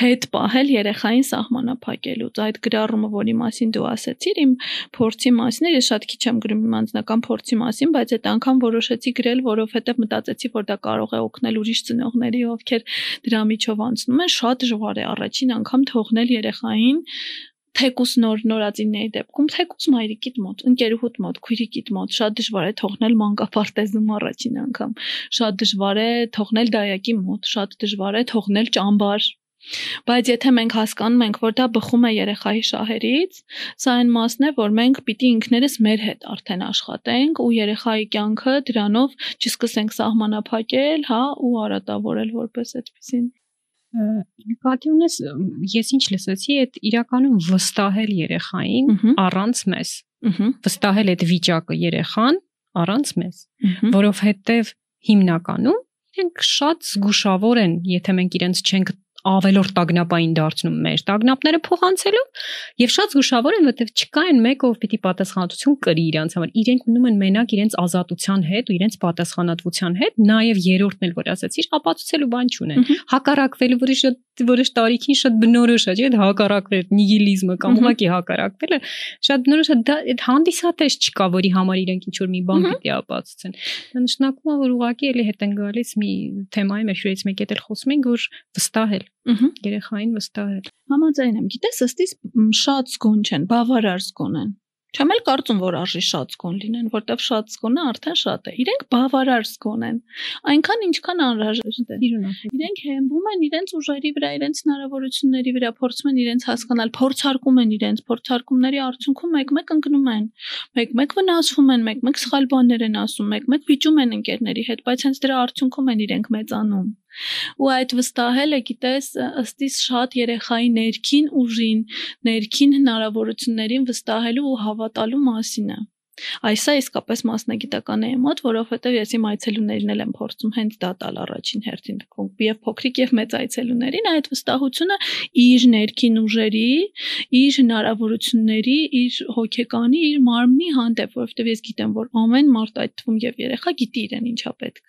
հետ պահել երեխային սահմանափակելուց այդ գրառումը որի մասին դու ասացիր իմ փորձի մասին ես շատ քիչ եմ գրում իմ անձնական փորձի մասին բայց այդ անգամ որոշեցի գրել որովհետև մտածեցի որ դա կարող է օգնել ուրիշ ծնողների ովքեր դրա միջով անցնում են շատ ժողար է առաջին անգամ թողնել երեխային թեկուս նոր նորածինների դեպքում թեկուս մայրիկիդ մոտ, ընկերուհուդ մոտ, քույրիկիդ մոտ շատ դժվար է թողնել մանկապարտեզում առաջին անգամ։ Շատ դժվար է թողնել դայակի մոտ, շատ դժվար է թողնել ճամբար։ Բայց եթե մենք հասկանում ենք, որ դա բխում է երեխայի շահերից, սա այն մասն է, որ մենք պիտի ինքներս մեր հետ արդեն աշխատենք ու երեխայի կյանքը դրանով չսկսենք սահմանափակել, հա, ու արատավորել որպես այդպեսին։ Նկատի ունես ես ինչ լսեցի այդ իրականում վստահել երեխային առանց մեզ վստահել այդ վիճակը երեխան առանց մեզ որովհետև հիմնականում իրենք շատ զգուշավոր են եթե մենք իրենց չենք ավելորդ տագնապային դարձնում մեր տագնապները փոխանցելու եւ շատ զգուշավոր են որովհետեւ չկա այն մեկը ով պիտի պատասխանատվություն կրի իրանց համար իրենք մնում են մենակ իրենց ազատության հետ ու իրենց պատասխանատվության հետ նաեւ երրորդն էլ որ ասացիր ապացուցելու բան չունեն հակառակվելու որի շատ որոշ տարիքին շատ բնորոշ է, չէ՞, հակառակվել նիհիլիզմը կամ ուղղակի հակառակվելը շատ բնորոշ է, դա այդ հանդիսատես չկա, որի համար իրենք ինչ որ մի բան պիտի ապացուցեն։ Դա նշանակում է, որ ուղղակի էլի հետ են գալիս մի թեմայի մեր շուրից մեկ էլ խոսում ենք, որ վստահել երեխային վստահել։ Համաձայն եմ։ Գիտես, ըստիս շատ զգոն չեն, բավարար զգոն են։ Չեմ էլ կարծում, որ արժի շատ զգոն լինեն, որտեվ շատ զգոնը արդեն շատ է։ Իրենք բավարար զգոն են։ Այնքան ինչքան անհրաժեշտ է։ Իրենք հեմվում են իրենց ուժերի վրա, իրենց հնարավորությունների վրա, փորձում են իրենց հասկանալ, փորձարկում են իրենց, փորձարկումների արդյունքում մեկ-մեկ ընկնում են։ Մեկ-մեկ վնասվում են, մեկ-մեկ սխալ բաներ են ասում, մեկ-մեկ վիճում են ընկերների հետ, բայց հենց դրա արդյունքում են իրենք մեծանում ու այդ վստահելը գիտես ըստիս շատ երեխայի ներքին ուժին, ներքին հնարավորություններին վստահելու ու հավատալու մասին է։ Այս է իսկապես մասնագիտական է մոտ, որովհետև ես իմ այցելուներին էլ եմ փորձում հենց դա տալ առաջին հերթին եւ փոքրիկ եւ մեծ այցելուներին այդ վստահությունը իր ներքին ուժերի, իր հնարավորությունների, իր հոգեկանի, իր մարմնի հանդեպ, որովհետև ես գիտեմ, որ ամեն մարդ այդ թվում եւ երեխա գիտի իրեն ինչա պետք։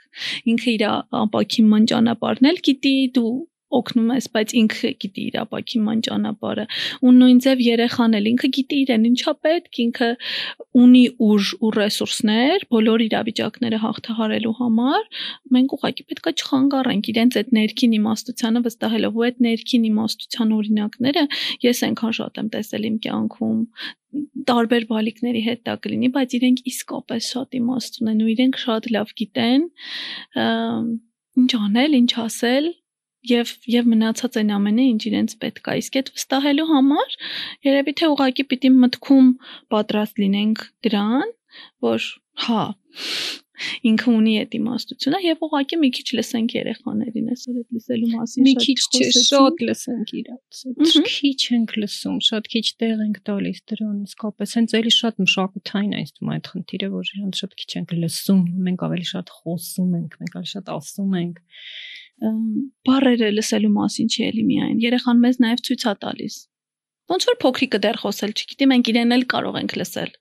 Ինքը իր ապակին ճանապարհն էլ գիտի, դու օգնում ես, բայց ինքը գիտի իր ապակիման ճանապարհը։ Ու նույն ձև երեխան էլ ինքը գիտի իրեն ինչա պետք, ինքը ունի ուժ ու ռեսուրսներ բոլոր իրավիճակները հաղթահարելու համար։ Մենք ուղղակի պետքա չխանգարենք իրենց այդ ներքին իմաստությանը վստահելով ու այդ ներքին իմաստության օրինակները ես այնքան շատ եմ տեսել իմ կյանքում տարբեր բալիկների հետ դա կլինի, բայց իրենք իսկապես շատ իմաստ ունեն ու իրենք շատ լավ գիտեն ինչ անել, ինչ ասել եւ եւ մնացած այն ամենը ինչ իրենց պետք է իսկ այդ վստահելու համար երևի թե ուղակի պիտի մտքում պատրաստ լինենք դրան որ հա ինքը ունի այդ իմաստությունը եւ ուղղակի մի քիչ լսենք երեխաներին այսօր այդ լսելու մասին մի քիչ չէ շատ լսենք իրաց քիչ ենք լսում շատ քիչ տեղ ենք տալիս դրան իսկապես հենց էլի շատ մշակութային այս թվում այդ խնդիրը որ իրանց շատ քիչ ենք լսում մենք ավելի շատ խոսում ենք մենք ավելի շատ ասում ենք բարերը լսելու մասին չի էլի միայն երեխան մեզ նաև ցույց է տալիս ոնց որ փոքրիկը դեռ խոսել չգիտի մենք իրեն էլ կարող ենք լսել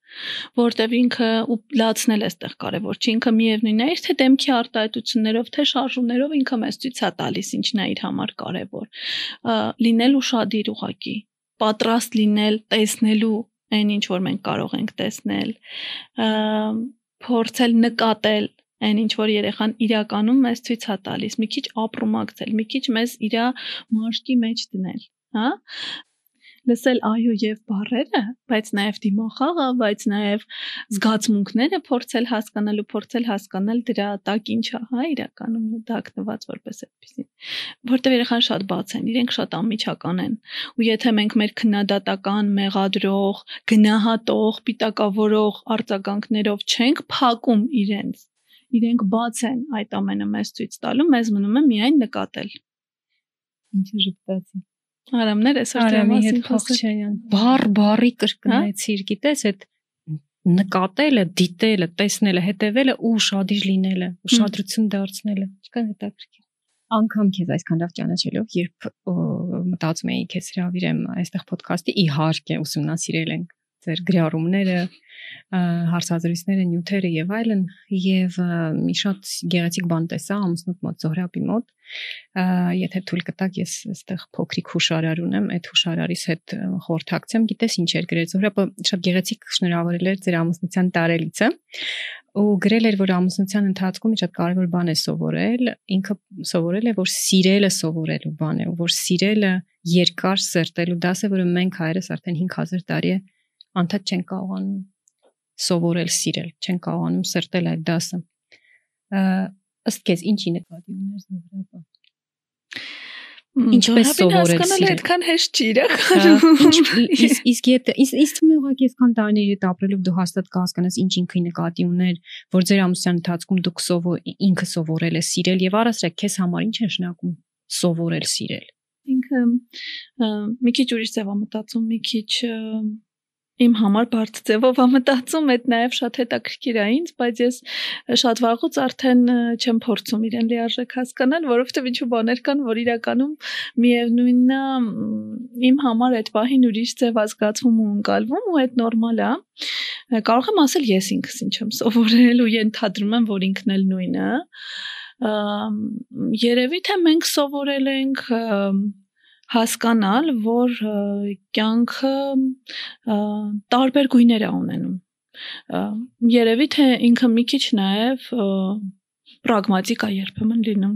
որտեվ ինքը ու լացնել էստեղ կարևոր չի ինքը միևնույնն է թե դեմքի արտահայտություններով թե շարժումներով ինքը մեզ ցույց է տալիս ինչն է իր համար կարևոր լինել ուշադիր ուղակի պատրաստ լինել տեսնելու այն ինչ որ մենք կարող ենք տեսնել փորձել նկատել այն ինչ որ երեխան իրականում մեզ ցույց է տալիս, մի քիչ ապրումակցել, մի քիչ մեզ իր մաշկի մեջ դնել, հա? Լսել այո եւ բառերը, բայց նաեւ դիմախաղը, բայց նաեւ զգացմունքները փորձել հասկանալ ու փորձել հասկանալ դրա տակ ինչ է, հա, իրականում դակնված որպես այդպեսին։ Որտեւ երեխան շատ բաց են, իրենք շատ անմիջական են։ Ու եթե մենք մեր քննադատական, մեղադրող, գնահատող, պիտակավորող արձագանքներով չենք փակում իրենց, իրենք բաց են այդ ամենը մեզ ցույց տալու, մեզ մնում է միայն նկատել։ Ինչը ժպտացի։ Արամներ այսօր դրա մասին Խողջայան։ Բար բարի կրկնեցիր, գիտես, այդ նկատելը, դիտելը, տեսնելը, հետևելը ու շադիր լինելը, ուշադրություն դարձնելը։ Չկան հետաքրքիր անգամ քեզ այսքան լավ ճանաչելով, երբ մտածում էի քեզ հravirեմ այստեղ ոդքասթի, իհարկե ուսումնասիրել ենք ձեր գրառումները, հարցազրույցները, նյութերը եւ այլն եւ մի շատ գեղեցիկ բան տեսա ամուսնուց մոտ Զոհրաբի մոտ եթե թույլ կտակ ես այստեղ փոքրիկ հուշարար ունեմ այդ հուշարարից հետ խորհրդակցեմ գիտես ինչ էր գրել Զոհրաբը շատ գեղեցիկ շնորհավորել էր ձեր ամուսնության տարելիցը ու գրել էր որ ամուսնության ընթացքում շատ կարևոր բան է սովորել ինքը սովորել է որ սիրելը սովորելու բան է որ սիրելը երկար սերտելու դաս է որը մենք հայերս արդեն 5000 տարի է անդադ չեն կարողանում սովորել սիրել, չեն կարողանում սրտել այդ դասը։ Ըստ քեզ ինչի նկատի ունես նորապա։ Ինչպես սովորել սիրել։ Այդքան հեշտ չի իրականում։ Իսկ եթե իսկ թվում է ուղղակի այսքան տարիների հետ ապրելով դու հաստատ կհասկանաս ինչ ինքը նկատի ուներ, որ ձեր ամուսնության ընթացքում դուք սովոր ինքը սովորել է սիրել եւ առասրակ քեզ համար ինչ է նշանակում սովորել սիրել։ մի քիչ ուրիշ ձև մտածում, մի քիչ իմ համար բարդ ձևով ա մտածում, այդ նաև շատ հետաքրքիր է ինձ, բայց ես շատ վաղուց արդեն չեմ փորձում իրեն լիարժեք հասկանալ, որովհետև ինչու բաներ կան, որ իրականում միևնույնն է իմ համար այդ պահին ուրիշ ձև ազգացվում ու ընկալվում ու այդ նորմալ է։ Կարող եմ ասել ես ինքս ինչ եմ սովորել ու ենթադրում եմ, որ ինքն էլ նույնը։ Երևի թե մենք սովորել ենք հասկանալ, որ կյանքը տարբեր գույներ է ունենում։ Երևի թե ինքը մի քիչ նաև պրագմատիկ է երբեմն լինում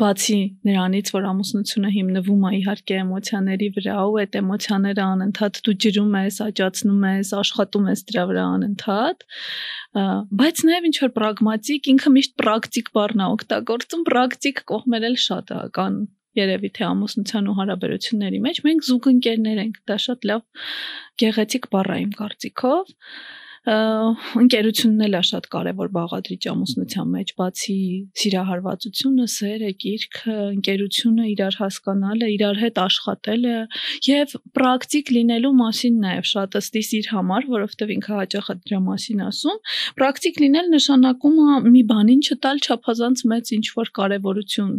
բացի նրանից, որ ամուսնությունը հիմնվում է իհարկե էմոցիաների վրա, ու այդ էմոցիաները անընդհատ դու ջրում ես, աճացնում ես, աշխատում ես դրա վրա անընդհատ, բայց նաև ինչ որ պրագմատիկ, ինքը միշտ պրակտիկ բառն է օգտագործում, պրակտիկ կողմեր էլ շատ է կան երևի թե ամուսնության ու հարաբերությունների մեջ մենք զուգընկերներ ենք դա շատ լավ գեղեցիկ բառ է իմ կարծիքով ընկերությունն էլ է շատ կարևոր բաղադրիչ ամուսնության մեջ, բացի սիրահարվածությունը, սերը, գիրքը, ընկերությունը, իրար հասկանալը, իրար հետ աշխատելը եւ պրակտիկ լինելու մասին նաեւ շատ ըստիս իր համար, որովհետեւ ինքը հաճախ դրա մասին ասում, պրակտիկ լինել նշանակում է մի բանին չտալ չափազանց մեծ ինչ որ կարևորություն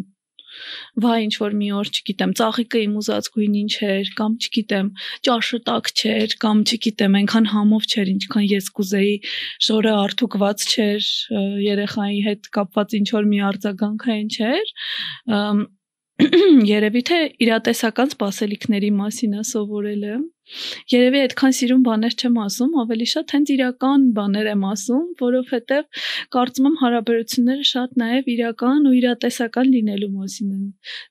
վայ ինչ որ մի օր, չգիտեմ, ծաղիկը իմ ուզած գույնին չէր, կամ չգիտեմ, ճաշը տակ չէր, կամ չգիտեմ, այնքան համով չէր, ինչքան ես կուզեի, շորը արթուկված չէր, երեխայի հետ կապված ինչ որ մի արձագանքային չէր, երևի թե իրատեսական սպասելիքների մասին է սովորելը Երևի այդքան սիրուն բաներ չեմ ասում, ավելի շատ հենց իրական բաներ եմ ասում, որովհետև կարծում եմ հարաբերությունները շատ նաև իրական ու իրատեսական լինելու մասին են։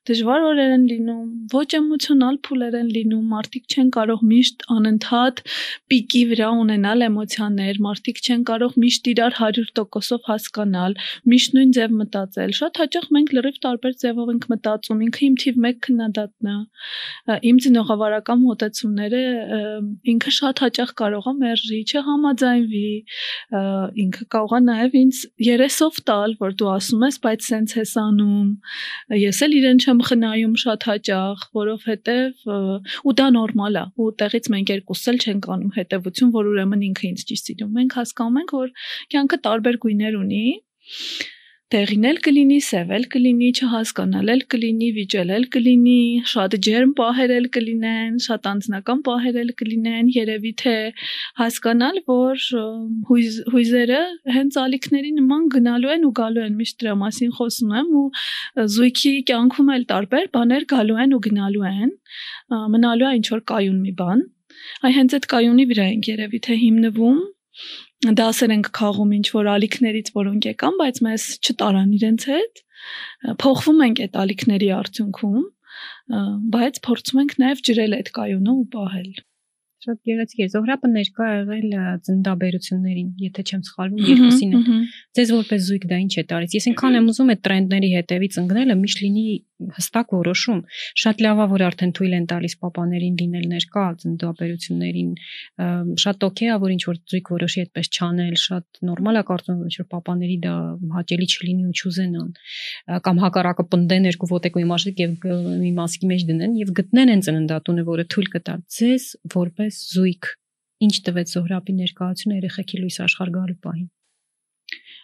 Դժվար օրեր են լինում, ոչ էմոցիոնալ փուլեր են լինում, մարդիկ չեն կարող միշտ անընդհատ պիկի վրա ունենալ էմոցիաներ, մարդիկ չեն կարող միշտ իրար 100%-ով հասկանալ, միշտ նույն ձև մտածել։ Շատ հաճախ մենք լրիվ տարբեր ձևով ենք մտածում։ Ինքը իմ թիվ 1 քննադատն է։ Իմ ծնողավարական մոտեցումները ինքը շատ հաճախ կարող է մերժի, չհամաձայնվի, ինքը կարող է նաև ինձ երեսով տալ, որ դու ասում ես, բայց սենց ես անում։ Ես էլ իրեն չեմ խնայում շատ հաճախ, որովհետև ու դա նորմալ է։ Ու տեղից մենք երկուս էլ չենք անում հետևություն, որ ուրեմն ինքը ինձ չի սիրում։ Մենք հասկանում ենք, որ կյանքը տարբեր գույներ ունի տեղին էլ կլինի, սև էլ կլինի, չհասկանալ էլ կլինի, վիճել էլ կլինի, շատ ջերմ պահեր էլ կլինեն, շատ անձնական պահեր էլ կլինեն, երևի թե հասկանալ, որ հույզ, հույզերը հենց ալիքների նման գնալու են ու գալու են, միշտ դրա մասին խոսում եմ ու զույգի կյանքում էլ տարբեր բաներ գալու են ու գնալու են, մնալու է ինչ որ կայուն մի բան։ Այ հենց այդ կայունի վրա ենք երևի թե հիմնվում դասեր ենք քաղում ինչ որ ալիքներից, որոնք եկան, բայց մեզ չտարան իրենց հետ։ Փոխվում ենք այդ ալիքների արդյունքում, բայց փորձում ենք նաև ջրել այդ կայունը ու պահել։ Շատ գեղեցիկ է։ Զոհրապը ներկա եղել ծնդաբերություններին, եթե չեմ սխալվում, երկուսին Ձեզ որպես զույգ դա ինչ է տարից։ Ես ինքան եմ ուզում այդ տրենդների հետևից ընկնելը, միշտ լինի հստակ որոշում։ Շատ լավ է, որ արդեն թույլ են տալիս պապաներին լինել ներկա ծնդաբերություններին։ Շատ օքեյ է, որ ինչ որ զույգ որոշի այդպես չանել, շատ նորմալ է կարծում որ ինչ որ պապաների դա հաճելի չլինի ու չուզենան կամ հակառակը պնդեն երկու ոտեկույի մաշիկ եւ մի մասկի մեջ դնեն եւ գտնեն են ծննդատունը, որը թույլ կտա ձեզ որպես զույգ ինչ տվեց Զոհրաբի ներկայությունը երեխեքի լույս աշխարհ գալու պահին։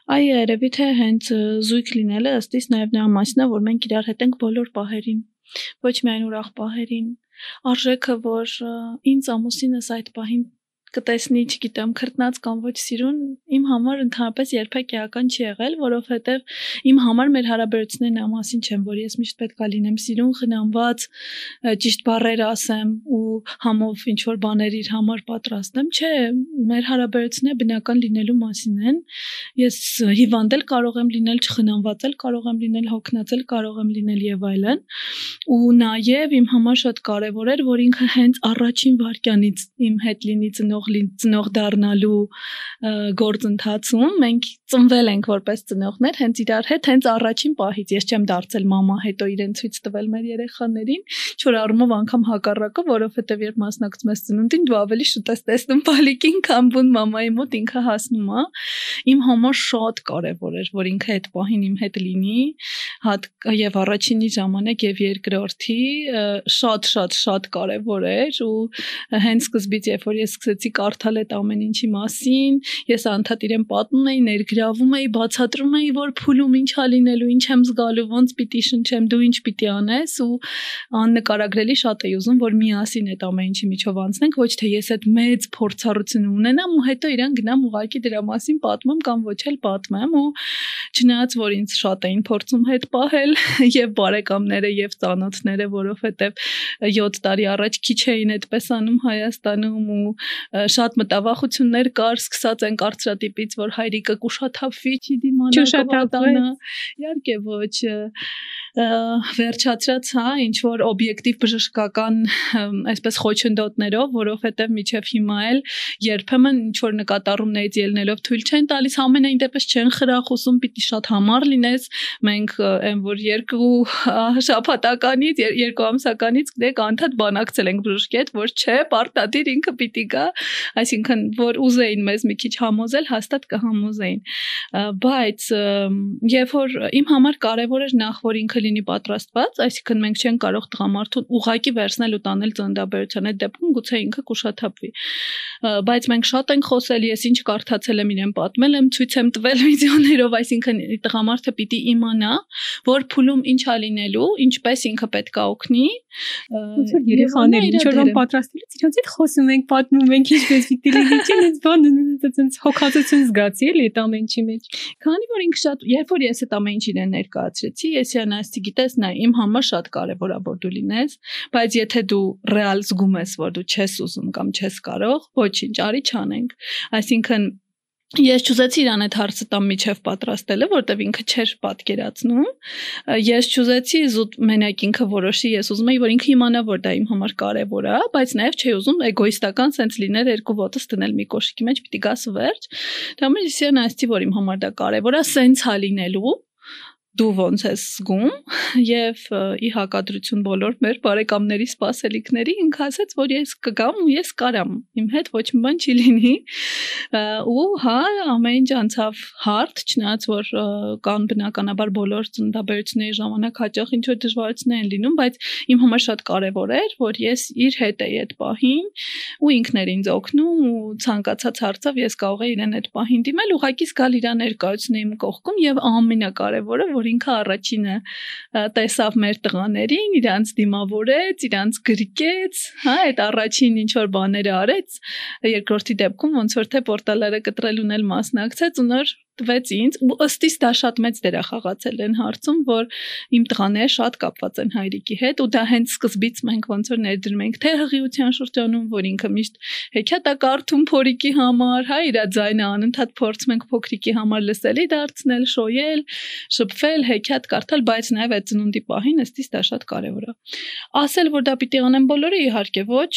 Այ երևի թե հենց զույգ լինելը ըստիս նաև նրա մասն է, որ մենք իրար հետ ենք բոլոր պահերին, ոչ միայն ուրախ պահերին։ Արժեքը, որ ինձ ամուսինս այդ պահին կտեսնի, չգիտեմ, քրտնած կամ ոչ սիրուն, իմ համար ընդհանրապես երբեք էական չի եղել, որովհետև իմ համար մեր հարաբերություններն ա մասին չեմ, որ ես միշտ պետքա լինեմ սիրուն, խնամված, ճիշտ բառեր ասեմ ու համով ինչ որ բաներ իր համար պատրաստեմ, չէ, մեր հարաբերությունները բնական լինելու մասին են։ Ես հիվանդել կարող եմ լինել, չխնամված էլ կարող եմ լինել, հոգնածել կարող եմ լինել եւ այլն։ Ու նաեւ իմ համար շատ կարեւոր էր, որ ինքը հենց առաջին վարքյանից իմ հետ լինի ծնող ծնող ծնող դառնալու գործընթացում մենք ծնվել ենք որպես ծնողներ հենց իրար հետ հենց առաջին պահից ես չեմ դարձել մամա հետո իրեն ցույց տվել մեր երեխաներին չոր առումով անգամ հակառակը որովհետև երբ մասնակցում ես ծնունդին դու ավելի շուտ ես տեսնում բալիկին կամ բուն մամայի մոտ ինքը հասնում է իմ համար շատ կարևոր էր որ ինքը այդ պահին իմ հետ լինի հատ եւ առաջինի ժամանակ եւ երկրորդի շատ շատ շատ կարևոր էր ու հենց սկզբից երբ որ ես սկսեցի կարդալ այդ ամեն ինչի մասին ես անդադ իրեն պատմում էի ներգրավում էի բացատրում էի որ փուլում ինչ ա լինելու ինչ եմ զգալու ոնց պիտի շնչեմ դու ինչ պիտի անես ու աննկարագրելի շատ էի ուզում որ միասին այդ ամեն ինչի միջով անցնենք ոչ թե ես այդ մեծ փորձառություն ունենամ ու հետո իրան գնամ ուղակի դրա մասին պատմեմ կամ ոչ էլ պատմեմ ու չնայած որ ինձ շատ էին փորձում հետ պահել եւ բարեկամները եւ ծանոթները որովհետեւ 7 տարի առաջ քիչ էին այդպես անում Հայաստանում ու շատ մտավախություններ կար սկսած են կարծրատիպից որ հայրիկը կուշաթափվի չի դիմանա կվատանա իհարկե ոչ վերջացրած, հա, ինչ որ օբյեկտիվ բժշկական այսպես խոչընդոտներով, որովհետև միջև հիմա էլ երբեմն ինչ որ նկատառումներից ելնելով թույլ չեն տալիս ամենայն դեպս չեն խրախուսում, պիտի շատ համառ լինես։ Մենք այն որ երկու շաբաթականից, երկու ամսականից դեք անդադ բանակցել ենք բժշկի հետ, որ չէ, պարտադիր ինքը պիտի գա, այսինքն որ ուզեին մեզ մի քիչ համոզել, հաստատ կհամոզեին։ Բայց երբ որ իմ համար կարևոր էր նախ որ ինքը լինի պատրաստված, այսինքն մենք չենք կարող տղամարդուն ուղակի վերցնել ու տանել ծննդաբերության այդ դեպքում գուցե ինքը կուշաթափվի։ Բայց մենք շատ ենք խոսել, ես ինչ կարդացել եմ իրեն պատմել եմ, ցույց եմ տվել վիդեոներով, այսինքն տղամարդը պիտի իմանա, որ փուլում ինչ ա լինելու, ինչպես ինքը պետք է օգնի։ երեխաները ինչ որ պատրաստելուց իրենց հետ խոսում ենք, պատմում ենք ինչպես պիտի լինի, չէ՞, այս բանը այդպես հոգացություն զգացի էլի այդ ամեն ինչի մեջ։ Քանի որ ինքը շատ, երբ որ ես այդ ամեն ինչ իրեն ներկայացրեցի, ես իրեն ասեցի գիտես, նա իմ համար շատ կարևոր է որ դու լինես, բայց եթե դու ռեալ զգում ես, որ դու չես ուզում կամ չես կարող, ոչինչ, արի չանենք։ Այսինքն Ես ճուզեցի իրան այդ հարցը տամ միջև պատրաստելը, որտեվ ինքը չէր պատկերացնում։ Ես ճուզեցի զուտ մենակ ինքը որոշի, ես ուզում եի, որ ինքը իմանա, որ դա իմ համար կարևոր է, բայց նաև չէի ուզում էգոիստական սենց լինել երկու ոտս դնել մի կոշիկի մեջ, պիտի գաս վերջ։ Դա մեր իսյան ասեցի, որ իմ համար դա կարևոր է, սենց հա լինելու, դու ոնց ես զգում եւ ի հակադրություն բոլոր մեր բարեկամների սпасելիքների ինքը ասաց որ ես կգամ ու ես կարամ իմ հետ ոչ մի բան չի լինի ու հա ամեն ինչ անցավ հարթ չնայած որ կան բնականաբար բոլոր ծննդաբերությունների ժամանակ հաճախ ինչ որ դժվարություններ են լինում բայց իմ համար շատ կարեւոր էր որ ես իր հետ էի այդ պահին ու ինքն էր ինձ օգնում ու ցանկացած հարցով ես կարող էի իրեն այդ պահին դիմել ուղակի զգալ իրա ներկայությունն իմ կողքում եւ ամենակարևորը որ որ ինքը առաջինը տեսավ մեր տղաներին, իրանց դիմավորեց, իրանց գրկեց, հա, այդ առաջին ինչ որ բաները արեց, երկրորդի դեպքում ոնց որ թե պորտալերը կտրելուն էլ մասնակցեց ու նոր տվեց ինձ ու ըստիս դա շատ մեծ դեր է խաղացել այն հարցում, որ իմ տղաները շատ կապված են հայրիկի հետ ու դա հենց սկզբից մենք ոնց որ ներդրում ենք թե հղիության շրջանում, որ ինքը միշտ հեքիաթ է կարդում փորիկի համար, հա, իր ձայնը անընդհատ փորձում ենք փոքրիկի համար լսելի դարձնել, շոյել, շփվել, հեքիաթ կարդալ, բայց նաև այդ ծնունդի պահին ըստիս դա շատ կարևոր է։ Ասել, որ դա պիտի անեն բոլորը, իհարկե ոչ,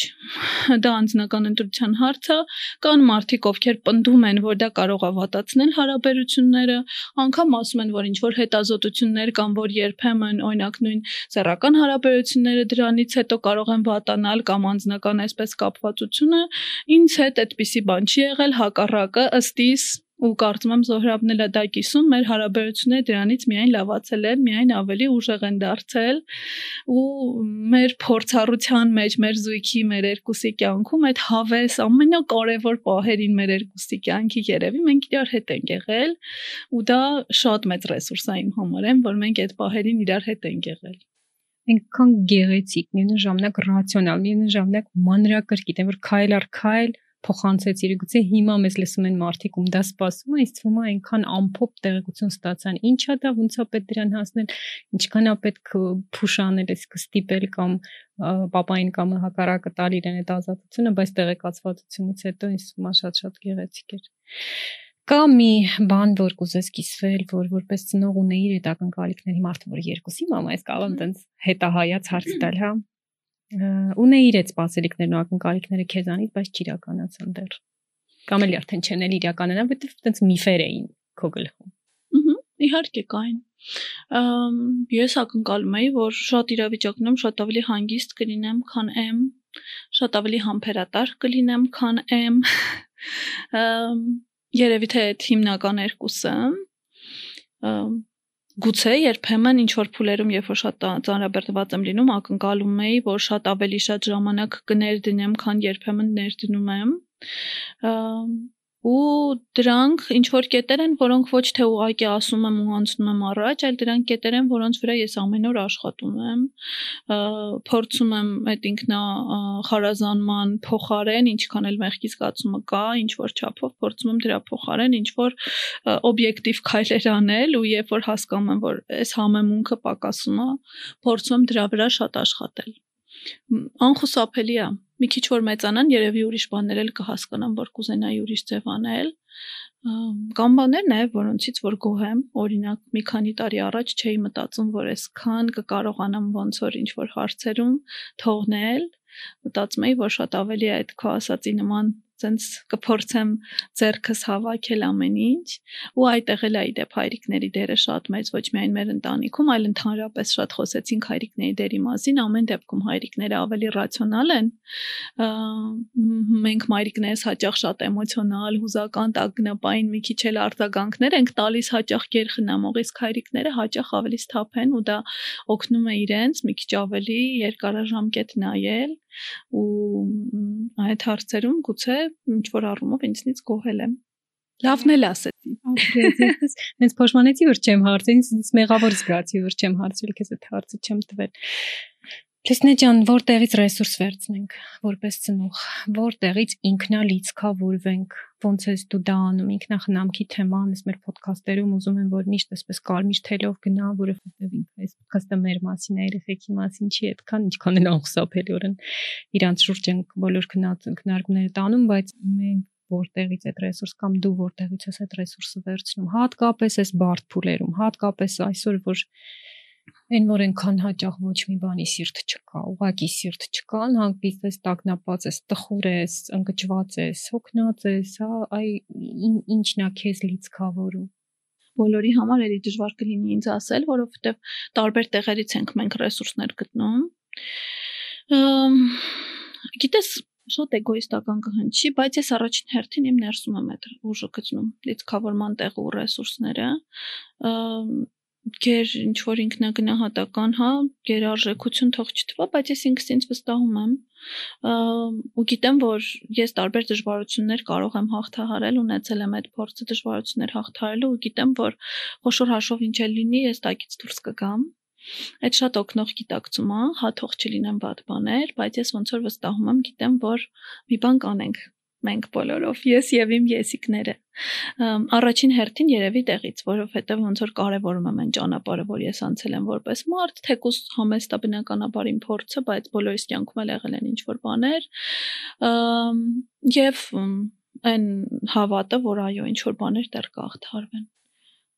դա անձնական ընտրության հարց է, կան մարդիկ, ովքեր պնդում են, որ դա կարող է վատացնել հարաբերությունները հարաբերությունները, անգամ ասում են, որ ինչ որ հետազոտություններ կան, որ երբեմն օրինակ նույն սեռական հարաբերությունները դրանից հետո կարող են վատանալ կամ անձնական այսպես կապվածությունը, ինձ հետ այդպիսի բան չի եղել, հակառակը ըստ իս ու կարծում եմ Զոհրաբն էլ դա կիսում մեր հարաբերությունները դրանից միայն լավացել են, միայն ավելի ուժեղ են դարձել ու մեր փորձառության մեջ, մեր զույգի, մեր երկուսի կյանքում այդ հավես ամենակարևոր պահերին մեր երկուսի կյանքի երևի մենք իրար հետ ենք եղել ու դա շատ մեծ ռեսուրս է իմ համար, որ մենք այդ պահերին իրար հետ ենք եղել այնքան գեղեցիկ, միևնույն ժամանակ ռացիոնալ, միևնույն ժամանակ մանրակրկիտ, այն որ քայլ առ քայլ փոխանցեց իրի գուցե հիմա մեզ լսում են մարդիկ ում դա սպասում է, թվում է այնքան ամփոփ տեղեկություն ստացան։ Ինչա դա, ոնց է պետք դրան հասնել, ինչքան է պետք փուշ անել, այսինքն ստիպել կամ պապային կամ հակառակը տալ իրեն այդ ազատությունը, բայց տեղեկացվածությունից հետո ինձ թվում է շատ-շատ գեղեցիկ էր կա մի բան, որ կուզես կիսվել, որ որպես ծնող ունեիր այդ ակնկալիքների մարդը, որ երկուսի մամա ես կարող եմ տենց հետահայաց հարց տալ, հա։ ունեի իր այդ սպասելիքներն ու ակնկալիքները քեզանից, բայց չիրականացան դեռ։ Կամ էլ արդեն չեն էլ իրականանա, որովհետև այդպես միֆեր էին քո գլխում։ Ահա, իհարկե կային։ Ամ ես ակնկալում էի, որ շատ իրավիճակներում շատ ավելի հանգիստ կլինեմ, քան եմ, շատ ավելի համբերատար կլինեմ, քան եմ։ Ամ երևի թե այդ հիմնական երկուսը գուցե երբեմն ինչ որ փուլերում երբ որ շատ ծանրաբեռնված եմ լինում ակնկալում էի որ շատ ավելի շատ ժամանակ կներդնեմ քան երբեմն ներդնում եմ ու դրանք ինչ որ կետեր են, որոնք ոչ թե ուղակի ասում եմ ու անցնում եմ առաջ, այլ դրանք կետեր են, որոնց վրա ես ամեն օր աշխատում եմ, փորձում եմ այդ ինքնա խարազանման փոխարեն, ինչքան էլ մեղքի զգացումը կա, ինչ որ չափով փորձում եմ դրա փոխարեն ինչ որ օբյեկտիվ քայլեր անել ու երբ որ հասկանում եմ, որ այս համեմունքը պակասում է, փորձում եմ դրա վրա շատ աշխատել անխուսափելի է մի քիչ որ մեծանան երևի ուրիշ բաներ էլ կհասկանան որ կուզենայի ուրիշ ձև անել կամ բաներ նաև որոնցից որ գոհ եմ օրինակ մի քանի տարի առաջ չէի մտածում որ այսքան կկարողանամ ոնց որ ինչ որ հարցերում թողնել մտածում էի որ շատ ավելի այդ քո ասածի նման ցենց կփորձեմ ձերքս հավաքել ամեն ինչ ու այդտեղ էլ այ դեպ հայրիկների դերը շատ մեծ ոչ միայն մեր ընտանիքում այլ ընդհանրապես շատ խոսեցինք հայրիկների դերի մասին ամեն դեպքում հայրիկները ավելի ռացիոնալ են մենք մայրիկներս հաճախ շատ էմոցիոնալ հուզական տագնապային մի քիչ էլ արձագանքներ ենք տալիս հաճախ գերխնամող իսկ հայրիկները հաճախ ավելի սթափ են ու դա օգնում է իրենց մի քիչ ավելի երկարաժամկետ նայել ու այդ հարցերում գուցե ինչ որ առումով ինձնից գոհել եմ լավն էլ ասեցի հենց փոշմանեցի որ չեմ հարցրել ինձ մեղավոր զգացի որ չեմ հարցրել քեզ այդ հարցը չեմ տվել Լեսնե ջան, որտեղից ռեսուրս վերցնենք որպես ծնող, որտեղից ինքնալիցքավորվենք, ոնց ես դու դա անում, ինքնախնամքի թեման, ես մեր ոդքասթերում ուզում եմ որ միշտ այսպես կարմիր թելով գնա, որովհետև ինքը այս ոդքասթը մեր մասին է, երեխեքի մասին չի, այդքան ինչքան էլ անխուսափելիորեն իրանց շուրջ են բոլոր քննարկումները տանում, բայց մենք որտեղից այդ ռեսուրս կամ դու որտեղից ես այդ ռեսուրսը վերցնում, հատկապես այս բարդ փուլերում, հատկապես այսօր որ Այն որ այնքան հաճախ ոչ մի բանի սիրտ չկա, ուղակի սիրտ չկա, հանգիստ ես տագնապած ես, տխուր ես, ընկճված ես, հոգնած ես, հա, այ ինչն է քեզ լիցքավորում բոլորի համար էլի դժվար կլինի ինձ ասել, որովհետև տարբեր տեղերից ենք մենք ռեսուրսներ գտնում։ Գիտես, շատ էգոիստական կհնչի, բայց ես առաջին հերթին իմ ներսում եմ այդ ուժը գտնում, լիցքավորման տեղ ու ռեսուրսները գեր ինչ որ ինքնագնահատական, հա, գերարժեքություն թող չթվա, բայց ես ինքս ինձ վստահում եմ ու գիտեմ, որ ես տարբեր դժվարություններ կարող եմ հաղթահարել, ունեցել եմ այդ փորձը դժվարություններ հաղթահարելու ու գիտեմ, որ խոշոր հաշով ինչ էլ լինի, ես տակից դուրս կգամ։ Այդ շատ օգնող գիտակցում է, հա թող չլինեն բադ բաներ, բայց ես ոնց որ վստահում եմ, գիտեմ, որ մի բան կանենք մենք բոլորով ես եւ իմ եսիկները առաջին հերթին երևի տեղից որովհետեւ ոնց որ կարեւորում եմ այն ճանապարհը որ ես անցել եմ որպես մարդ թեկուս համեստա բնականաբար իմ փորձը բայց բոլորիս կյանքում էլ եղել են ինչ որ բաներ եւ այն հավատը որ այո ինչ որ բաներ դեռ կաղթարվեն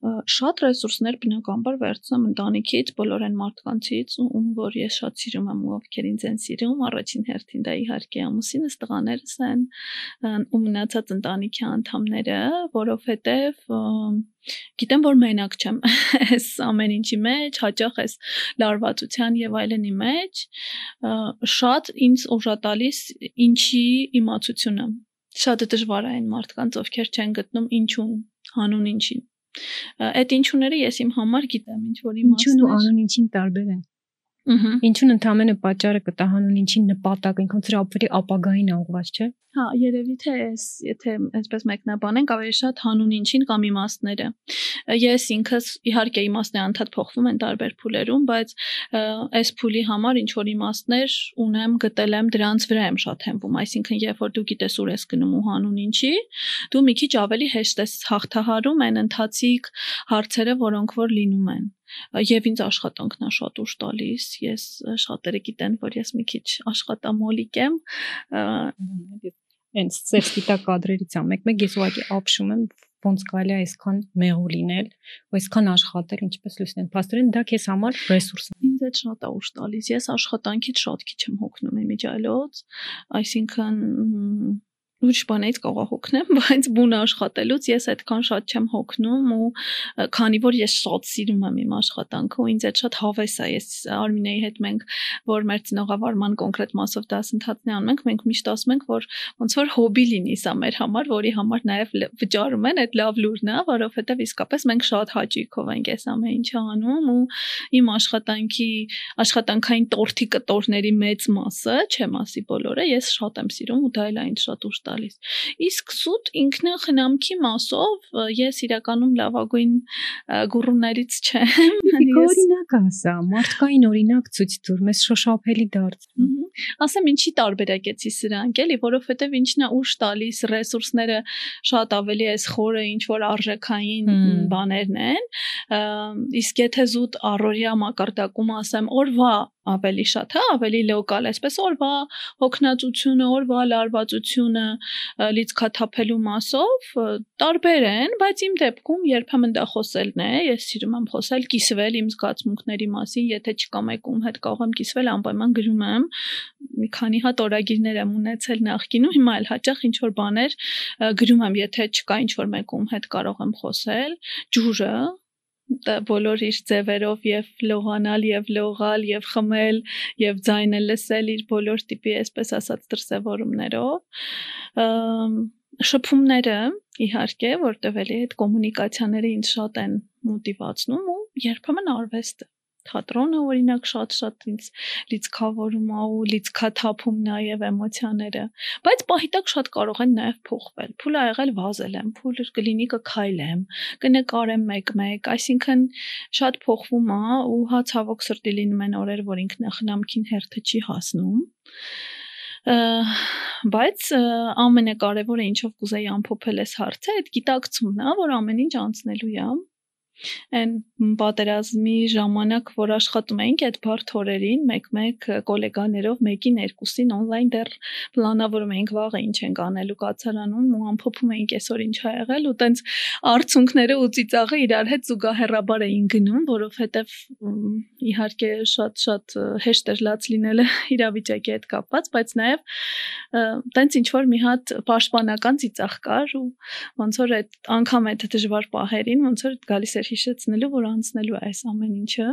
շատ ռեսուրսներ բնականաբար վերցնում ընտանիքից, բոլոր այն մարդկանցից, ում որ ես շատ սիրում եմ ու ովքեր ինձ են սիրում, առաջին հերթին դա իհարկե ամուսինս, տղաներս են, ու մնացած ընտանիքի անդամները, որովհետև գիտեմ որ մենակ չեմ այս ամեն ինչի մեջ, հաճախ այս լարվածության եւ այլնի մեջ շատ ինձ ուժատալիս ինչի իմացությունը շատ դժվար է այն մարդկանց, ովքեր չեն գտնում ինչուն, հանուն ինչին Այդ ինչուները ես իմ համար գիտեմ, ինչ որ իմաստներ։ Ինչուն ու անուն ինչին տարբեր են։ Ինչուն ընդհանրապես պատճառը կտահանուն ինչին նպատակ, ինքն ծրապերի ապագային ուղղված, չէ՞։ Հա, երևի թե էս, եթե այսպես մեկնաբանենք, ավելի շատ հանուն ինչին կամ իմաստները։ Ես ինքս իհարկե իմաստները անդադ փոխվում են տարբեր փուլերում, բայց այս փուլի համար ինչ որ իմաստներ ունեմ, գտել եմ, դրանց վրա եմ շատ հենվում, այսինքն երբ որ դու գիտես ուր ես գնում ու հանուն ինչի, դու մի քիչ ավելի հեշտ ես հաղթահարում այն ընթացիկ հարցերը, որոնք որ լինում են եւ ինձ աշխատանքն է շատ ուշ տալիս ես շատերը գիտեն որ ես մի քիչ աշխատամոլիկ եմ հենց ծեր սպիտակ կադրերից ա մեկ-մեկ ես ուղղակի ապշում եմ ոնց կարելի է այսքան մեղու լինել, ու այսքան աշխատել, ինչպես լուսնեն։ Պաստորեն դա քեզ համար ռեսուրս է։ Ինձ այդ շատ է ուշ տալիս։ Ես աշխատանքից շատ քիչ եմ հոգնում իմիջիալոց, այսինքն ուրիշ բանից կարող հոգնեմ, բայց բուն աշխատելուց ես այդքան շատ չեմ հոգնում ու քանի որ ես շատ սիրում եմ իմ աշխատանքը ու ինձ այդ շատ հավես է։ Ես Արմինեի հետ մենք որ մեր ծնողավարման կոնկրետ մասով դասընթացն անում ենք, մենք միշտ ասում ենք, որ ոնց որ հոբի լինի սա մեր համար, որի համար նաև վճարում են, այդ լավ լուրն է, որովհետև իսկապես մենք շատ հաճույքով ենք այս ամեն ինչը անում ու իմ աշխատանքի աշխատանքային տորթի կտորների մեծ մասը, չեմ ասի բոլորը, ես շատ եմ սիրում ու դա էլ այն շատ ուշ տալիս։ Իսկ սուտ ինքնախնամքի մասով ես իրականում լավագույն գուրուներից չեմ։ Օրինակ ասա, մարդկային օրինակ ցույց տուր, մեզ շոշափելի դարձ։ Ասեմ ինչի տարբերակեցի սրանք, էլի, որովհետև ինչն է ուշ տալիս ռեսուրսները շատ ավելի էս խորը ինչ որ արժեքային բաներն են։ Իսկ եթե զուտ առօրյա մակարդակում ասեմ, օրվա ավելի շատ, հա, ավելի լոկալ, այսպես օրվա հոգնածությունը, օրվա լարվածությունը լիցքաթափելու մասով տարբեր են, բայց իմ դեպքում երբեմն դա խոսելն է, ես սիրում եմ խոսել, կիսվել իմ զգացմունքների մասին, եթե չկա մեկում հետ կարող եմ կիսվել, անպայման գրում եմ, մի քանի հատ օրագիրներ եմ ունեցել նախկինում, հիմա էլ հաճախ ինչ որ բաներ գրում եմ, եթե չկա ինչ որ մեկում հետ կարող եմ խոսել, ջուրը բոլոր իր ձևերով եւ լողանալ եւ լողալ եւ խմել եւ ձայնը լսել իր բոլոր տիպի այսպես ասած դրսևորումներով շփումները իհարկե որտեվ էլի այդ կոմունիկացիաները ինձ շատ են մոտիվացնում ու երբեմն արվեստը թատրոնը օրինակ շատ-շատ ինձ լիցքավորում է ու լիցքաթափում նաև էմոցիաները բայց պահիտակ շատ կարող են նաև փոխվել փուլը ա եղել վազել եմ փուլ կլինի կքայլեմ կնկարեմ մեկ-մեկ այսինքն շատ փոխվում է ու հա ցավոք սրտի լինում են օրեր որ ինքնախնամքին հերթը չի հասնում բայց ամենակարևորը ինչով կուզեի ամփոփել այս հարցը այդ գիտակցումն է որ ամեն ինչ անցնելու է Այն պատերազմի ժամանակ, որ աշխատում էինք այդ բարդ օրերին, մեկ-մեկ գոլեգաներով մեկին երկուսին on-line դեռ պլանավորում էինք վաղը ինչ ենք անելու կացարանում ու ամփոփում էինք այսօր ինչ ա եղել ու տենց արցունքները ու ծիծաղը իրար հետ զուգահեռաբար էին գնում, որովհետև իհարկե շատ-շատ հեշտ էր լաց լինելը իրավիճակի հետ կապված, բայց նաև տենց ինչ որ մի հատ պաշտպանական ծիծաղ կար ու ոնց որ այդ անգամ այդ դժվար պահերին ոնց որ գալիս էր հիշեցնելու, որ անցնելու է այս ամեն ինչը։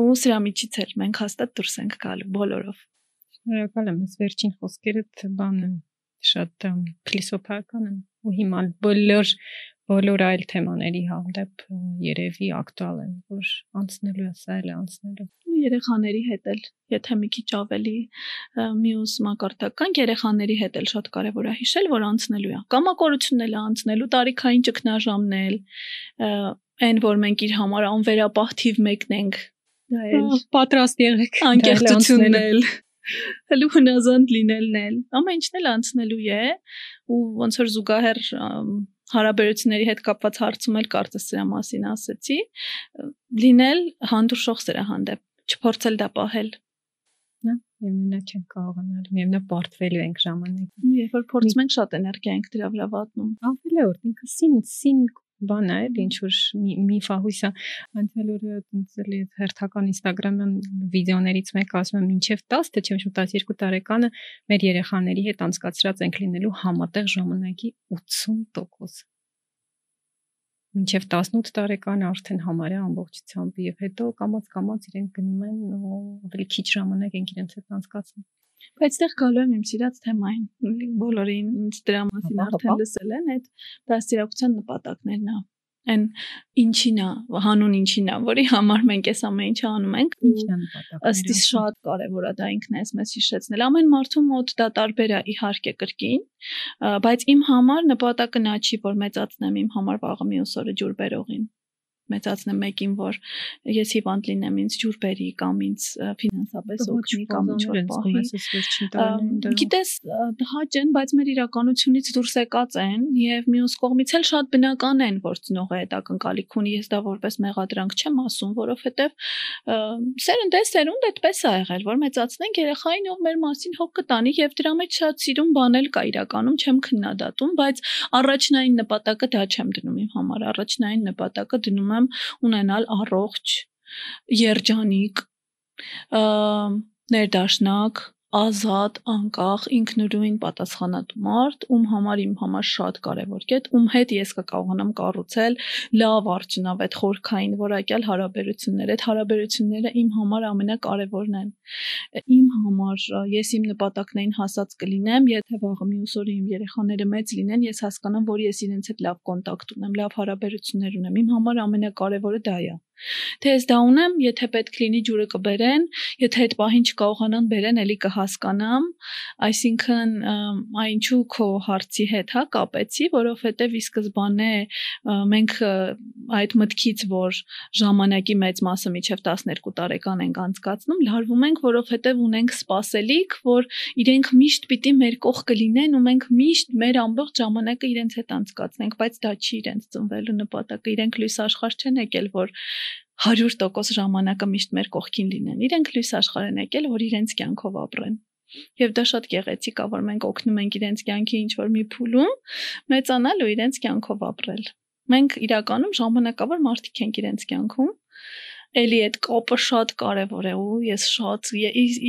Ու սրա միջից էլ մենք հաստատ դուրս ենք գալու բոլորով։ Շնորհակալ եմ, ես վերջին խոսքերդ բանն եմ շատ փիլիսոփական են ու հիմա բոլոր բոլոր այլ թեմաների հանդեպ երևի ակտուալ են, որ անցնելու է, սա էլ է անցնելու։ Ու երեխաների հետ էլ, եթե մի քիչ ավելի մյուս մակարդական երեխաների հետ էլ շատ կարևոր է հիշել, որ անցնելու է։ Կամակորությունն էլ անցնելու, տարիքային ճգնաժամն էլ, այն որ մենք իր համար անվերապահ թիվ մեկն ենք դա էլ պատրաստ եղեք անկեղծությունն էլ հələ հնազանդ լինելն էլ ամեն ինչն էլ անցնելու է ու ոնց որ զուգահեռ հարաբերությունների հետ կապված հարցում էլ կարծես սրա մասին ասեցի լինել հանդուրժող սրա հանդեպ չփորձել դա պահել նա միևնույնը չեն կարողանալ միևնույնը պարտվելու ենք ժամանակ երբ որ փորձում ենք շատ էներգիա ենք դրա վրա վատնում ավելի որ ինքը սին սին բան է, ինչ որ մի ֆահույսա անցյալ օրը տենց էլի հերթական Instagram-յան վիդեոներից մեկ ասում եմ մինչև 10, թե չեմ 12 տարեկանը մեր երեխաների հետ անցկացրած ենք լինելու համատեղ ժամանակի 80%։ Մինչև 18 տարեկան արդեն համարյա ամբողջությամբ եւ հետո կամած-կամած իրենք գնում են ավելի քիչ ժամանակ են իրենց հետ անցկացնում։ Բայց այդտեղ գալու եմ իմ սիրած թեմային։ Բոլորին ինձ դրա մասին արդեն լսել են այդ դաստիարակության նպատակներն է այն ինչին է, հանուն ինչին է, որի համար մենք այս ամեն ինչը անում ենք։ Ինչն է նպատակը։ Ըստ իս շատ կարևոր է դա ինքն էս մեզ հիշեցնել։ Ամեն մարդու մոտ դա տարբեր է իհարկե կրկին, բայց իմ համար նպատակը նա չի, որ մեծացնեմ իմ համար վաղը մյուս օրը ջուր բերողին։ մեծացնեմ մեկին, որ ես հիվանդ լինեմ, ինձ ջուր բերի կամ ինձ ֆինանսապես օգնի կամ ինչ որ պահի։ Գիտես, հաճ են, բայց մեր իրականությունից դուրս եկած են եւ մյուս կողմից էլ շատ բնական են, որ ծնողը այդ ակնկալիք ունի, ես դա որպես մեղադրանք չեմ ասում, որովհետեւ սերունդ է սերունդ այդպես է եղել, որ մեծացնենք երեխային ով մեր մասին հոգ կտանի եւ դրա մեջ շատ սիրուն բանել կա իրականում, չեմ քննադատում, բայց առաջնային նպատակը դա չեմ դնում իմ համար, առաջնային նպատակը դնում եմ ունենալ առողջ երջանիկ ներդաշնակ ազատ, անկախ, ինքնուրույն պատասխանատու մարդ, ում համար իմ համար շատ կարևոր կետ, ում հետ ես կկարողանամ կառուցել լավ արդյունավետ խորքային որակյալ հարաբերություններ։ Այդ հարաբերությունները իմ համար ամենակարևորն են։ Իմ համար ես իմ նպատակներին հասած կլինեմ, եթե վաղը մյուս օրը իմ երեխաները մեծ լինեն, ես հասկանամ, որ ես իրենց հետ լավ կոնտակտ ունեմ, լավ հարաբերություններ ունեմ։ Իմ համար ամենակարևորը դա է։ Թե ես դա ունեմ, եթե պետք լինի ջուրը կբերեն, եթե այդ պահին չկարողանան բերեն, էլի կհասկանամ, այսինքն այնչու քո հարցի հետ հա կապեցի, որովհետև ի սկզբանե մենք այդ մտքից, որ ժամանակի մեծ մասը միջև 12 տարեկան ենք անցկացնում, լարվում ենք, որովհետև ունենք սпасելիք, որ իրենք միշտ պիտի մեր կողքը լինեն ու մենք միշտ մեր ամբողջ ժամանակը իրենց հետ անցկացնենք, բայց դա չի իրենց ծնվելու նպատակը, իրենք լույս աշխարհ չեն եկել, որ 100% ժամանակը միշտ մեր կողքին լինեն։ Իրենք լույս աշխարհ են եկել, որ իրենց կյանքով ապրեն։ Եվ դա շատ գեղեցիկ է, որ մենք օգնում ենք իրենց կյանքի ինչ որ մի փուլում մեծանալ ու իրենց կյանքով ապրել։ Մենք իրականում ժամանակավոր մարդիկ ենք իրենց կյանքում էլի այդ կապը շատ կարևոր է ու ես շատ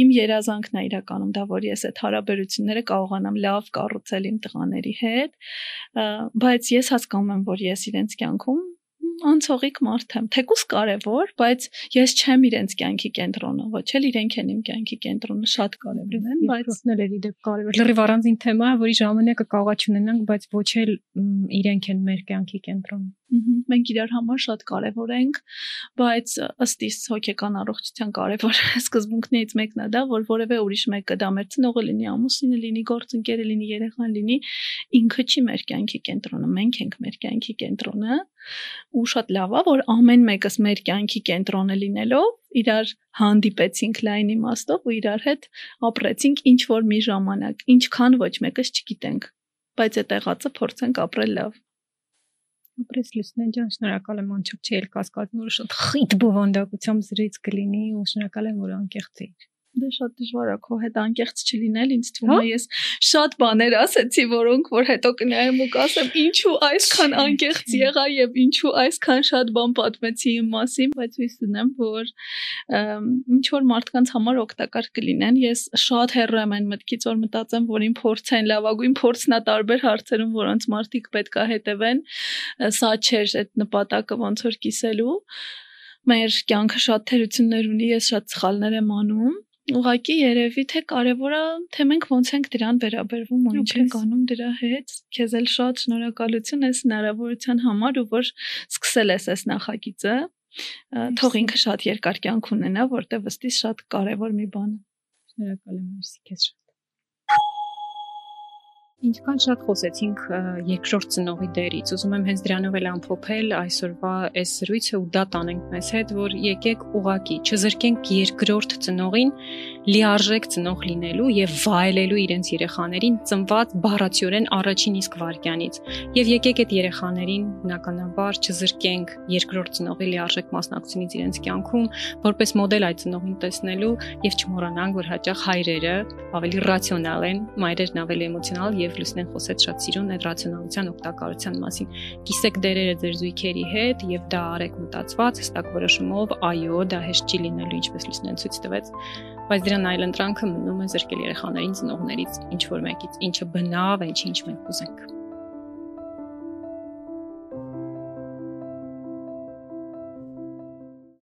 իմ երազանքն է իրականում դա որ ես այդ հարաբերությունները կարողանամ լավ կառուցել իմ տղաների հետ բայց ես հասկանում եմ որ ես իրենց կյանքում անցողիկ մարդ եմ, թեկուս կարևոր, բայց ես չեմ իրենց կյանքի կենտրոնը, ոչ էլ իրենք են իմ կյանքի կենտրոնը, շատ կարևոր են, բայց ների դեպ կարևոր։ Լրիվ առանձին թեմա է, որի ժամանակը կարողա չունենանք, բայց ոչ էլ իրենք են մեր կյանքի կենտրոնը։ Մենք իրար համար շատ կարևոր ենք, բայց ըստ իս հոգեկան առողջության կարևոր սկզբունքներից մեկն է դա, որ որևէ ուրիշ մեկը դա մեր ծնողը լինի, ամուսինը լինի, գործընկերը լինի, երեխան լինի, ինքը չի մեր կյանքի կենտրոնը, մենք ենք մեր կյանքի կենտրոնը ու շատ լավ է որ ամեն մեկս մեր կյանքի կենտրոնը լինելով իրար հանդիպեցինք լայն իմաստով ու իրար հետ ապրեցինք ինչ որ մի ժամանակ ինչքան ոչ մեկս չգիտենք բայց այդ եղածը փորձենք ապրել լավ ապրես լուսնեն ջան շնորհակալ եմ անչափ չի էլ կասկածում որ շատ խիտ բովանդակությամբ զրից կլինի ու շնորհակալ եմ որ անկեղծ էիր Դե շատ դժվար է քո հետ անկեղծ չլինել, ինձ թվում է ես շատ բաներ ասեցի, որոնք որ հետո կնայեմ ու կասեմ, ինչու այսքան անկեղծ եղա եւ ինչու այսքան շատ բան պատմեցի իմ մասին, բայց հույս ունեմ, որ ինչ որ մարդկանց համար օգտակար կլինեն։ Ես շատ հեռու եմ այն մտքից, որ մտածեմ, որ իմ փորձեն լավագույն փորձն է տարբեր հարցերում, որոնց մարդիկ պետք է հետևեն։ Սա չէր այդ նպատակը ոնց որ կիսելու մեր կյանքը շատ թերություններ ունի, ես շատ սխալներ եմ անում Ուղղակի երևի թե կարևորը թե մենք ոնց ենք դրան վերաբերվում ու ինչ ենք անում դրա հետ։ Քեզ էլ շատ շնորհակալություն ես հնարավորության համար ու որ սկսել ես այս նախագիծը։ Թող ինքը շատ երկար կյանք ունենա, որտեղ վստահ շատ կարևոր մի բան է։ Շնորհակալ եմ, մերսի քեզ շատ։ Ինչքան շատ խոսեցինք երկրորդ ծնողի դերից, ուզում եմ հենց դրանով էլ ամփոփել այսօրվա այս զրույցը ու դա տանենք մեզ հետ, որ եկեք ուղակի չզրկենք երկրորդ ծնողին լիարժեք ծնող լինելու եւ վայելելու իրենց երեխաներին ծնված բառացիորեն առաջին իսկ վարքյանից։ Եվ եկեք այդ երեխաներին բնականաբար չզրկենք երկրորդ ծնողի լիարժեք մասնակցությունից իրենց կյանքում, որպես մոդել այդ ծնողին տեսնելու եւ չմոռանանք, որ հաճախ հայրերը ավելի ռացիոնալ են, մայրերն ավելի էմոցիոնալ եւ Լուսնեն խոսեց շատ սիրուն այդ ռացիոնալության օգտակարության մասին։ Կիսեք դերերը ձեր զույգերի հետ եւ դա արեք մտածված, հստակ որոշումով, այո, դա հեշտ չի լինելու, ինչպես Լուսնեն ցույց տվեց բայց դրան այլ ընտրանքը մնում է զրկել երեխաներին ծնողներից ինչ որ մեկից, ինչը բնավ է, ինչ մենք ուզենք։